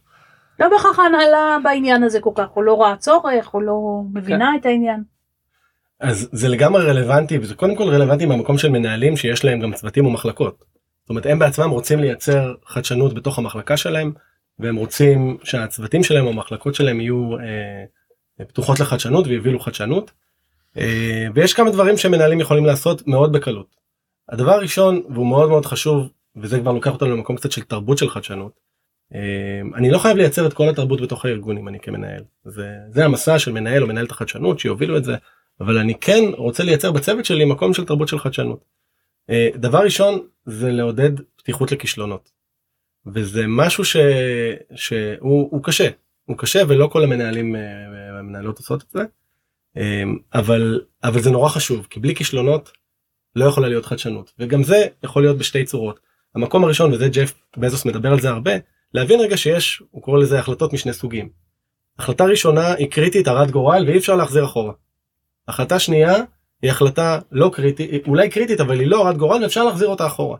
לא בהכרח ההנהלה בעניין הזה כל כך או לא רואה צורך או לא מבינה את העניין. אז זה לגמרי רלוונטי וזה קודם כל רלוונטי מהמקום של מנהלים שיש להם גם צוותים ומחלקות. זאת אומרת הם בעצמם רוצים לייצר חדשנות בתוך המחלקה שלהם והם רוצים שהצוותים שלהם או המחלקות שלהם יהיו אה, פתוחות לחדשנות ויובילו חדשנות. אה, ויש כמה דברים שמנהלים יכולים לעשות מאוד בקלות. הדבר הראשון והוא מאוד מאוד חשוב וזה כבר לוקח אותנו למקום קצת של תרבות של חדשנות. אה, אני לא חייב לייצר את כל התרבות בתוך הארגון אם אני כמנהל זה זה המסע של מנהל או מנהלת החדשנות שיובילו את זה אבל אני כן רוצה לייצר בצוות שלי מקום של תרבות של חדשנות. אה, דבר ראשון זה לעודד פתיחות לכישלונות. וזה משהו ש... שהוא קשה הוא קשה ולא כל המנהלים המנהלות עושות את זה. אבל אבל זה נורא חשוב כי בלי כישלונות לא יכולה להיות חדשנות וגם זה יכול להיות בשתי צורות. המקום הראשון וזה ג'ף בזוס מדבר על זה הרבה להבין רגע שיש הוא קורא לזה החלטות משני סוגים. החלטה ראשונה היא קריטית הרת גורל ואי אפשר להחזיר אחורה. החלטה שנייה היא החלטה לא קריטית אולי קריטית אבל היא לא הרת גורל ואפשר להחזיר אותה אחורה.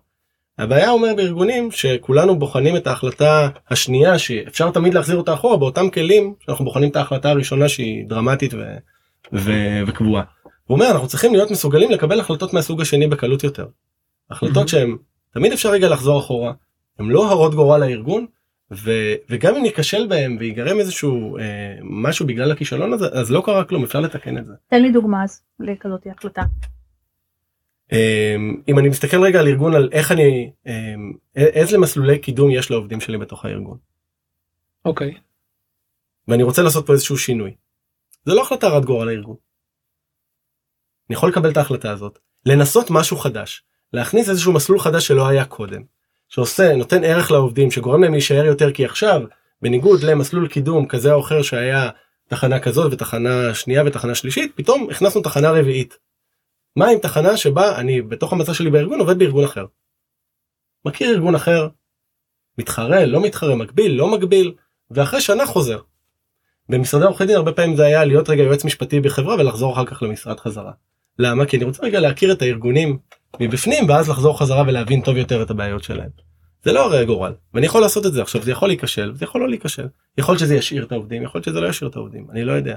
הבעיה אומר בארגונים שכולנו בוחנים את ההחלטה השנייה שאפשר תמיד להחזיר אותה אחורה באותם כלים שאנחנו בוחנים את ההחלטה הראשונה שהיא דרמטית ו... ו... וקבועה. הוא אומר אנחנו צריכים להיות מסוגלים לקבל החלטות מהסוג השני בקלות יותר. החלטות שהן תמיד אפשר רגע לחזור אחורה הם לא הרות גורל לארגון ו, וגם אם ניכשל בהם ויגרם איזשהו אה, משהו בגלל הכישלון הזה אז לא קרה כלום אפשר לתקן את זה. תן לי דוגמה אז לכזאת החלטה. אה, אם אני מסתכל רגע על ארגון על איך אני אה, איזה מסלולי קידום יש לעובדים שלי בתוך הארגון. אוקיי. Okay. ואני רוצה לעשות פה איזשהו שינוי. זה לא החלטה רת גורל לארגון. אני יכול לקבל את ההחלטה הזאת לנסות משהו חדש להכניס איזשהו מסלול חדש שלא היה קודם שעושה נותן ערך לעובדים שגורם להם להישאר יותר כי עכשיו בניגוד למסלול קידום כזה או אחר שהיה תחנה כזאת ותחנה שנייה ותחנה שלישית פתאום הכנסנו תחנה רביעית. מה עם תחנה שבה אני בתוך המצע שלי בארגון עובד בארגון אחר. מכיר ארגון אחר מתחרה לא מתחרה מקביל לא מקביל ואחרי שנה חוזר. במשרדי עורכי דין הרבה פעמים זה היה להיות רגע יועץ משפטי בחברה ולחזור אחר כך למשרד חזרה. למה? כי אני רוצה רגע להכיר את הארגונים מבפנים ואז לחזור חזרה ולהבין טוב יותר את הבעיות שלהם. זה לא הרי גורל ואני יכול לעשות את זה עכשיו זה יכול להיכשל זה יכול לא להיכשל יכול שזה ישאיר את העובדים יכול שזה לא ישאיר את העובדים אני לא יודע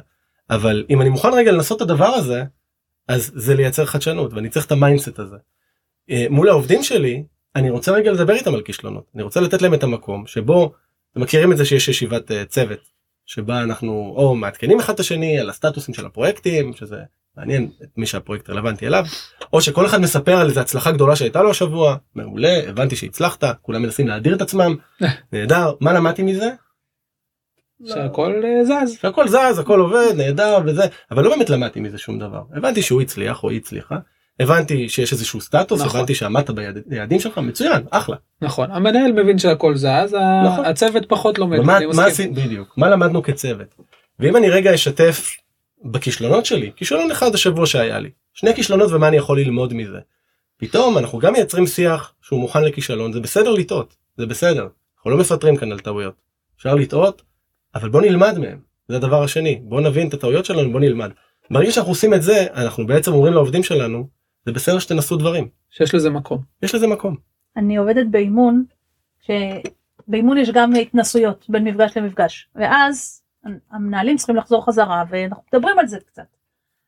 אבל אם אני מוכן רגע לנסות את הדבר הזה אז זה לייצר חדשנות ואני צריך את ה mindset הזה. אה, מול העובדים שלי אני רוצה רגע לדבר איתם על כישלונות אני רוצה לתת להם את המקום שבו אתם מכירים את זה שיש ישיבת אה, צוות שבה אנחנו או מעדכנים אחד את השני על הסטטוסים של הפרויקטים שזה מעניין את מי שהפרויקט רלוונטי אליו או שכל אחד מספר על איזה הצלחה גדולה שהייתה לו השבוע מעולה הבנתי שהצלחת כולם מנסים להדיר את עצמם נהדר מה למדתי מזה. שהכל אה, זז. שהכל זז הכל עובד נהדר וזה אבל לא באמת למדתי מזה שום דבר. הבנתי שהוא הצליח או היא הצליחה. הבנתי שיש איזשהו סטטוס נכון. הבנתי שעמדת ביעדים שלך מצוין אחלה. נכון המנהל מבין שהכל זז נכון. הצוות פחות לומד מה, מה בדיוק מה למדנו כצוות? ואם אני רגע אשתף בכישלונות שלי כישלון אחד השבוע שהיה לי שני כישלונות ומה אני יכול ללמוד מזה. פתאום אנחנו גם מייצרים שיח שהוא מוכן לכישלון זה בסדר לטעות זה בסדר אנחנו לא מפטרים כאן על טעויות. אפשר לטעות אבל בוא נלמד מהם זה הדבר השני בוא נבין את הטעויות שלנו בוא נלמד. ברגע שאנחנו עושים את זה אנחנו בעצם אומרים לעובדים שלנו זה בסדר שתנסו דברים שיש לזה מקום יש לזה מקום. אני עובדת באימון שבאימון יש גם התנסויות בין מפגש למפגש ואז המנהלים צריכים לחזור חזרה ואנחנו מדברים על זה קצת.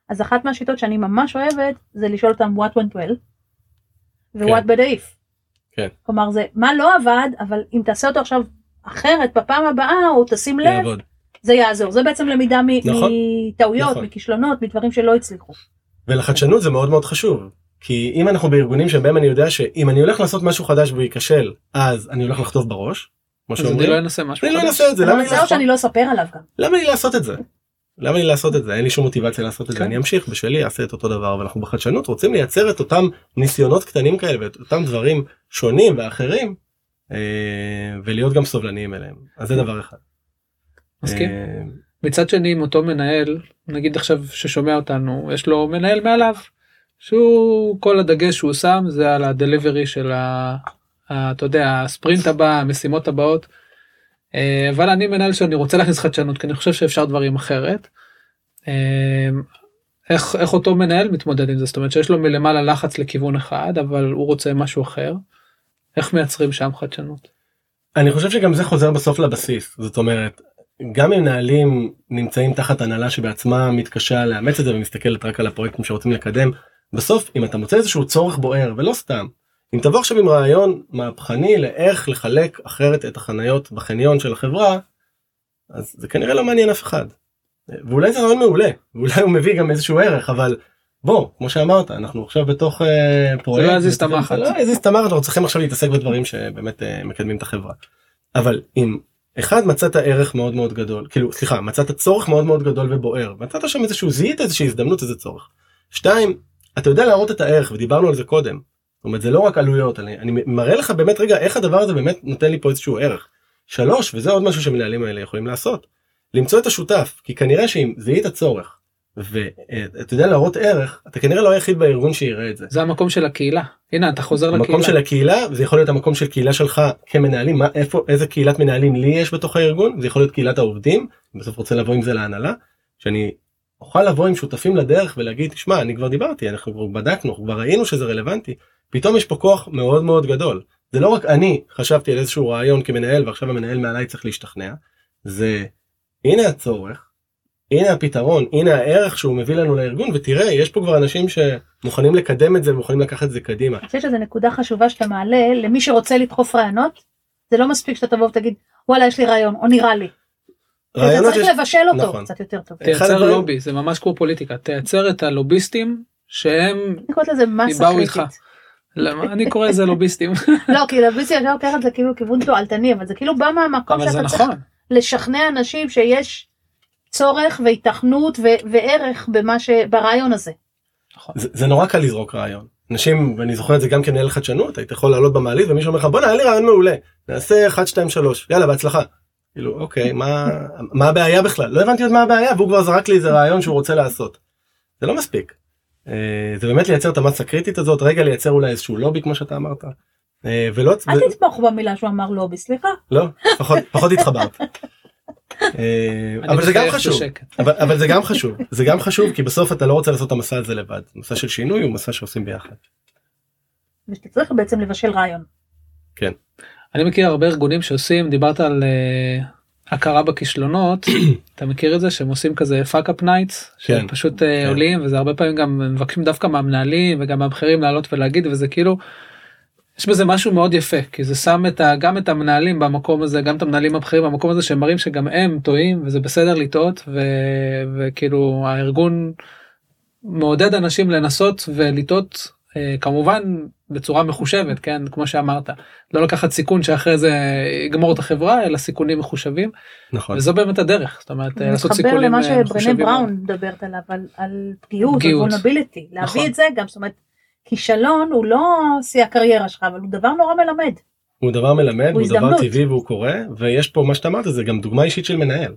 אז אחת מהשיטות שאני ממש אוהבת זה לשאול אותם what went well ו-what כן. bad if. כן. כלומר זה מה לא עבד אבל אם תעשה אותו עכשיו אחרת בפעם הבאה או תשים לב יעבוד. זה יעזור זה בעצם למידה מ- נכון. מטעויות נכון. מכישלונות מדברים שלא הצליחו. ולחדשנות זה מאוד מאוד חשוב כי אם אנחנו בארגונים שבהם אני יודע שאם אני הולך לעשות משהו חדש והוא ייכשל אז אני הולך לחטוף בראש. כמו אז אני שאומרים. לא אנסה משהו אני לא חדש. אנסה את זה למה אני לא שאני לא אספר עליו גם. למה לי לעשות את זה? למה לי לעשות את זה? אין לי שום מוטיבציה לעשות את זה, כן. אני אמשיך בשלי, אעשה את אותו דבר, ואנחנו בחדשנות רוצים לייצר את אותם ניסיונות קטנים כאלה ואת אותם דברים שונים ואחרים, ולהיות גם סובלניים אליהם. אז זה דבר אחד. מסכים. אה, מצד שני אם אותו מנהל נגיד עכשיו ששומע אותנו יש לו מנהל מעליו שהוא כל הדגש שהוא שם זה על הדליברי של ה... אתה יודע הספרינט הבא המשימות הבאות. אה, אבל אני מנהל שאני רוצה להכניס חדשנות כי אני חושב שאפשר דברים אחרת. אה, איך איך אותו מנהל מתמודד עם זה זאת אומרת שיש לו מלמעלה לחץ לכיוון אחד אבל הוא רוצה משהו אחר. איך מייצרים שם חדשנות. אני חושב שגם זה חוזר בסוף לבסיס, זאת אומרת, גם אם מנהלים נמצאים תחת הנהלה שבעצמה מתקשה לאמץ את זה ומסתכלת רק על הפרויקטים שרוצים לקדם, בסוף אם אתה מוצא איזשהו צורך בוער ולא סתם, אם תבוא עכשיו עם רעיון מהפכני לאיך לחלק אחרת את החניות בחניון של החברה, אז זה כנראה לא מעניין אף אחד. ואולי זה רעיון מעולה ואולי הוא מביא גם איזשהו ערך אבל בוא כמו שאמרת אנחנו עכשיו בתוך אה, פרויקט. לא יזיז את המחט. לא יזיז את המחט אנחנו צריכים עכשיו להתעסק בדברים שבאמת אה, מקדמים את החברה. אבל אם אחד מצאת ערך מאוד מאוד גדול כאילו סליחה מצאת צורך מאוד מאוד גדול ובוער מצאת שם איזשהו זיהית איזושהי הזדמנות איזה צורך. שתיים אתה יודע להראות את הערך ודיברנו על זה קודם. זאת אומרת זה לא רק עלויות אני, אני מראה לך באמת רגע איך הדבר הזה באמת נותן לי פה איזשהו ערך. שלוש וזה עוד משהו שמנהלים האלה יכולים לעשות. למצוא את השותף כי כנראה שאם זיהית צורך ואתה יודע להראות ערך אתה כנראה לא היחיד בארגון שיראה את זה. זה המקום של הקהילה. הנה אתה חוזר לקהילה. המקום של הקהילה זה יכול להיות המקום של קהילה שלך כמנהלים. מה איפה איזה קהילת מנהלים לי יש בתוך הארגון? זה יכול להיות קהילת העובדים בסוף רוצה לבוא עם זה להנהלה שאני אוכל לבוא עם שותפים לדרך ולהגיד שמע אני כבר דיברתי אנחנו כבר בדקנו כבר ראינו שזה רלוונטי. פתאום יש פה כוח מאוד מאוד גדול. זה לא רק אני חשבתי על איזשהו רעיון כמנהל ועכשיו המנהל מעליי צריך להשתכנע. זה הנה הצורך הנה הפתרון הנה הערך שהוא מביא לנו לארגון ותראה יש פה כבר אנשים שמוכנים לקדם את זה ומוכנים לקחת את זה קדימה. אני חושבת שזו נקודה חשובה שאתה מעלה למי שרוצה לדחוף רעיונות זה לא מספיק שאתה תבוא ותגיד וואלה יש לי רעיון או נראה לי. אתה צריך יש... לבשל אותו נכון. קצת יותר טוב. תייצר הדברים- לובי זה ממש כמו פוליטיקה תייצר את הלוביסטים שהם באו איתך. למה אני קורא לזה לוביסטים <laughs> לא כי לביסי אני לוקחת את זה כאילו כיוון תועלתני אבל זה כאילו בא מהמקום שאתה צריך נכון לשכנע אנשים שיש צורך והיתכנות ו- וערך במה ש... ברעיון הזה. נכון. זה, זה נורא קל לזרוק רעיון. אנשים ואני זוכר את זה גם כמנהל חדשנות היית יכול לעלות במעלית ומישהו אומר לך בואנה היה לי רעיון מעולה נעשה 1 2 3 יאללה בהצלחה. כאילו אוקיי מה מה הבעיה בכלל לא הבנתי עוד מה הבעיה והוא כבר זרק לי איזה רעיון שהוא רוצה לעשות. זה לא מספיק. אה, זה באמת לייצר את המסה הקריטית הזאת רגע לייצר אולי איזשהו לובי כמו שאתה אמרת. אה, ולא אל תתמוך במילה שהוא אמר לובי סליחה. לא פחות פחות התחברת. <laughs> אה, אבל זה גם חשוב. אבל, אבל זה גם חשוב זה גם חשוב כי בסוף אתה לא רוצה לעשות את המסע הזה לבד מסע של שינוי הוא מסע שעושים ביחד. ושאתה צריך בעצם לבשל רעיון. אני מכיר הרבה ארגונים שעושים דיברת על אה, הכרה בכישלונות <coughs> אתה מכיר את זה שהם עושים כזה fuck up nights כן, שהם פשוט כן. עולים וזה הרבה פעמים גם מבקשים דווקא מהמנהלים וגם מהבכירים לעלות ולהגיד וזה כאילו. יש בזה משהו מאוד יפה כי זה שם את ה, גם את המנהלים במקום הזה גם את המנהלים הבכירים במקום הזה שהם מראים שגם הם טועים וזה בסדר לטעות ו, וכאילו הארגון מעודד אנשים לנסות ולטעות אה, כמובן בצורה מחושבת כן כמו שאמרת לא לקחת סיכון שאחרי זה יגמור את החברה אלא סיכונים מחושבים נכון. וזו באמת הדרך זאת אומרת זה לעשות מתחבר סיכונים למה אה, שברנה מחושבים. בראון מדברת עליו על, על פגיעות, על פגיעות. וולנביליטי. להביא נכון. את זה גם זאת אומרת כישלון הוא לא שיא הקריירה שלך אבל הוא דבר נורא מלמד. הוא דבר מלמד, הוא, דבר הזדמנות. טבעי והוא קורה, ויש פה מה שאתה אמרת זה גם דוגמה אישית של מנהל.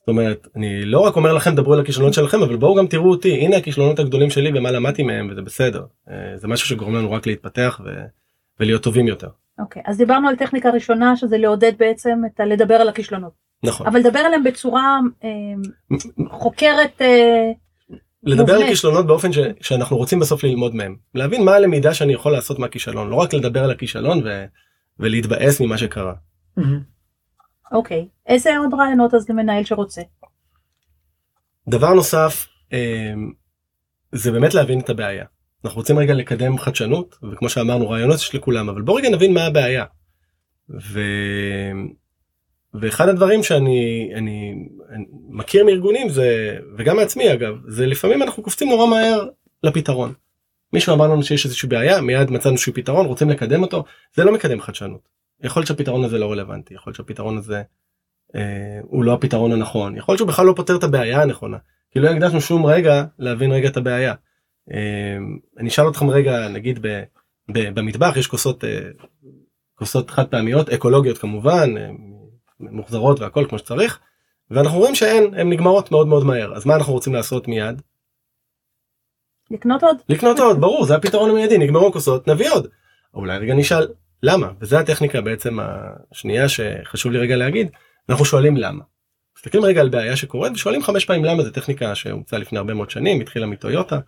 זאת אומרת, אני לא רק אומר לכם דברו על הכישלונות שלכם, אבל בואו גם תראו אותי, הנה הכישלונות הגדולים שלי ומה למדתי מהם וזה בסדר. אה, זה משהו שגורם לנו רק להתפתח ו... ולהיות טובים יותר. אוקיי אז דיברנו על טכניקה ראשונה שזה לעודד בעצם את הלדבר על הכישלונות נכון. אבל לדבר עליהם בצורה אה, חוקרת אה, לדבר על. כישלונות באופן ש... שאנחנו רוצים בסוף ללמוד מהם. להבין מה הלמידה שאני יכול לעשות מהכישלון, לא רק לדבר על הכישלון ו... ולהתבאס ממה שקרה. מהמם. אוקיי איזה עוד רעיונות אז למנהל שרוצה. דבר נוסף אה, זה באמת להבין את הבעיה. אנחנו רוצים רגע לקדם חדשנות וכמו שאמרנו רעיונות יש לכולם אבל בוא רגע נבין מה הבעיה. ו... ואחד הדברים שאני אני, אני מכיר מארגונים זה וגם מעצמי אגב זה לפעמים אנחנו קופצים נורא מהר לפתרון. מישהו אמר לנו שיש איזושהי בעיה מיד מצאנו איזשהו פתרון רוצים לקדם אותו זה לא מקדם חדשנות. יכול להיות שהפתרון הזה לא רלוונטי יכול להיות שהפתרון הזה אה, הוא לא הפתרון הנכון יכול להיות שהוא בכלל לא פותר את הבעיה הנכונה כי לא הקדשנו שום רגע להבין רגע את הבעיה. אה, אני אשאל אתכם רגע נגיד ב, ב, במטבח יש כוסות אה, כוסות חד פעמיות אקולוגיות כמובן אה, מוחזרות והכל כמו שצריך ואנחנו רואים שאין הן נגמרות מאוד מאוד מהר אז מה אנחנו רוצים לעשות מיד לקנות עוד? לקנות עוד ברור זה הפתרון המיידי נגמרו כוסות נביא עוד. אולי רגע נשאל למה וזה הטכניקה בעצם השנייה שחשוב לי רגע להגיד אנחנו שואלים למה. מסתכלים רגע על בעיה שקורית ושואלים חמש פעמים למה זה טכניקה שהומצאה לפני הרבה מאוד שנים התחילה מטויוטה.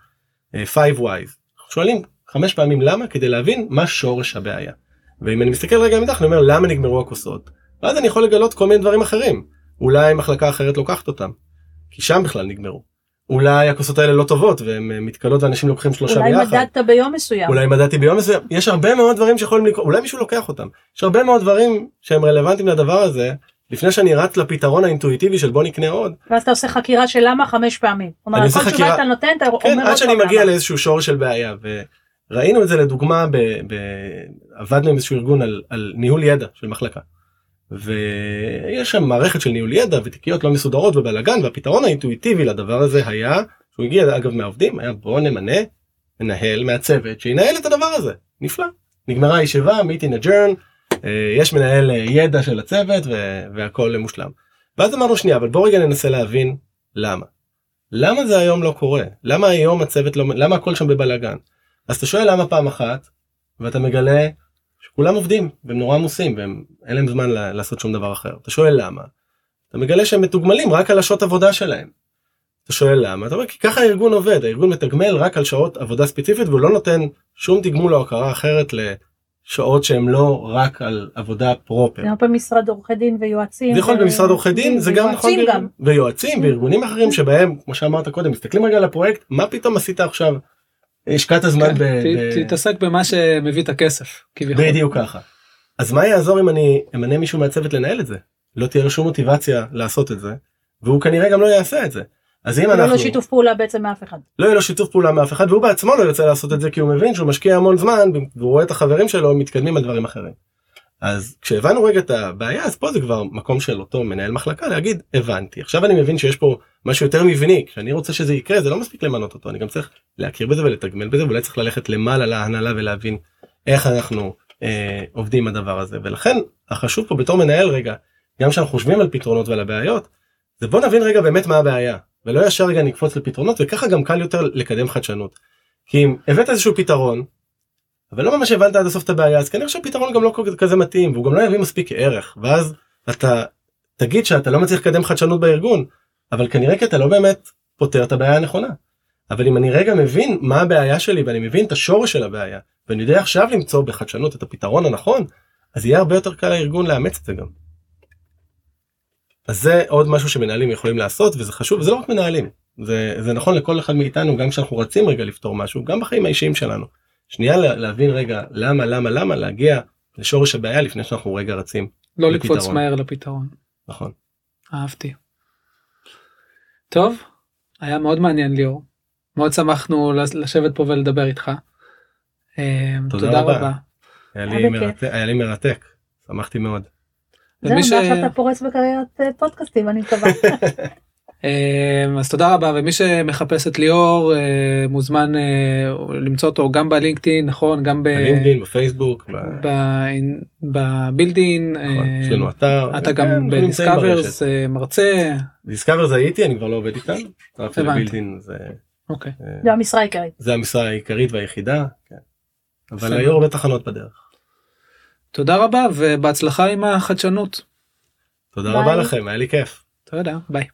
אה, 5 wise שואלים חמש פעמים למה כדי להבין מה שורש הבעיה. ואם אני מסתכל רגע מתחת אני אומר למה נגמרו הכוסות ואז אני יכול לגלות כל מיני דברים אחרים אולי מחלקה אחרת לוקחת אותם כי שם בכלל נגמרו. אולי הכוסות האלה לא טובות והן אה, מתכלות ואנשים לוקחים שלושה אולי ביחד. מדדת ביום מסוים. אולי מדדתי ביום מסוים יש הרבה מאוד דברים שיכולים לקרות אולי מישהו לוקח אותם יש הרבה מאוד דברים שהם רלוונטיים לדבר הזה לפני שאני רץ לפתרון האינטואיטיבי של בוא נקנה עוד. ואז אתה עושה חקירה של למה חמש פעמים. כלומר, אני עושה כל תשובה חקירה- אתה נותן, אתה כן, אומר עד עוד שאני פעם מגיע למה. לאיזשהו שורש של בעיה וראינו את זה לדוגמה ב... ב... עבדנו עם איזשהו ארגון על, על ניהול ידע של מחלקה. ויש שם מערכת של ניהול ידע ותיקיות לא מסודרות ובלאגן והפתרון האינטואיטיבי לדבר הזה היה שהוא הגיע אגב מהעובדים היה בוא נמנה מנהל מהצוות שינהל את הדבר הזה נפלא נגמרה הישיבה meeting adjourn אה, יש מנהל אה, ידע של הצוות והכל מושלם. ואז אמרנו שנייה אבל בוא רגע ננסה להבין למה. למה זה היום לא קורה? למה היום הצוות לא... למה הכל שם בבלאגן? אז אתה שואל למה פעם אחת, ואתה מגלה שכולם עובדים, והם נורא עמוסים, והם אין להם זמן לעשות שום דבר אחר. אתה שואל למה? אתה מגלה שהם מתוגמלים רק על השעות עבודה שלהם. אתה שואל למה? אתה אומר כי ככה הארגון עובד, הארגון מתגמל רק על שעות עבודה ספציפית והוא לא נותן שום תגמול או הכרה אחרת לשעות שהם לא רק על עבודה פרופר. גם במשרד עורכי דין ויועצים. זה יכול להיות ו- במשרד עורכי דין זה גם נכון ויועצים בארגון- גם. ויועצים וארגונים אחרים שבהם כמו שאמרת קודם מסתכלים רגע על הפרויקט מה פתאום עשית עכשיו השקעת זמן ב... כן, ב- ת- תתעסק במה שמביא את הכסף כביכול. בדיוק ככה. אז מה יעזור אם אני אמנה מישהו מהצוות לנהל את זה לא תהיה לו שום מוטיבציה לעשות את זה והוא כנראה גם לא יעשה את זה. אז אם לא אנחנו לו שיתוף פעולה בעצם מאף אחד. לא יהיה לו שיתוף פעולה מאף אחד והוא בעצמו לא ירצה לעשות את זה כי הוא מבין שהוא משקיע המון זמן והוא רואה את החברים שלו מתקדמים על דברים אחרים. אז כשהבנו רגע את הבעיה אז פה זה כבר מקום של אותו מנהל מחלקה להגיד הבנתי עכשיו אני מבין שיש פה משהו יותר מבני כשאני רוצה שזה יקרה זה לא מספיק למנות אותו אני גם צריך להכיר בזה ולתגמל בזה ואולי צריך ללכת למעלה להנהלה ולהבין איך אנחנו אה, עובדים עם הדבר הזה ולכן החשוב פה בתור מנהל רגע גם כשאנחנו חושבים על פתרונות ועל הבעיות זה בוא נבין רגע באמת מה הבעיה ולא ישר רגע נקפוץ לפתרונות וככה גם קל יותר לקדם חדשנות. כי אם הבאת איזשהו פתרון אבל לא ממש הבנת עד הסוף את הבעיה אז כנראה שהפתרון גם לא כזה מתאים והוא גם לא יביא מספיק ערך ואז אתה תגיד שאתה לא מצליח לקדם חדשנות בארגון אבל כנראה כי אתה לא באמת פותר את הבעיה הנכונה. אבל אם אני רגע מבין מה הבעיה שלי ואני מבין את השורש של הבעיה ואני יודע עכשיו למצוא בחדשנות את הפתרון הנכון אז יהיה הרבה יותר קל לארגון לאמץ את זה גם. אז זה עוד משהו שמנהלים יכולים לעשות וזה חשוב זה לא רק מנהלים זה, זה נכון לכל אחד מאיתנו גם כשאנחנו רצים רגע לפתור משהו גם בחיים האישיים שלנו. שנייה לה- להבין רגע למה למה למה להגיע לשורש הבעיה לפני שאנחנו רגע רצים לא לפתרון. לקפוץ מהר לפתרון. נכון. אהבתי. טוב, היה מאוד מעניין ליאור. מאוד שמחנו לש- לשבת פה ולדבר איתך. אה, תודה תודה רבה. רבה. היה לי. מרתק, היה לי מרתק שמחתי מאוד. זהו, ש- ועכשיו אתה פורץ בקריירת אה, פודקאסטים, אני מקווה. <laughs> אה, אז תודה רבה ומי שמחפש את ליאור אה, מוזמן אה, למצוא אותו גם בלינקדאין נכון גם ב- בלינקדאין בפייסבוק. בבילדין נכון, אה, יש לנו אתר. אתה כן, גם נמצאים בדיסקאברס מרצה דיסקאבר זה הייתי אני כבר לא עובד איתם. בילדין זה אוקיי המשרה העיקרית. זה המשרה העיקרית והיחידה. כן. אבל היו הרבה תחנות בדרך. תודה רבה ובהצלחה עם החדשנות. תודה. רבה לכם היה לי כיף. תודה ביי.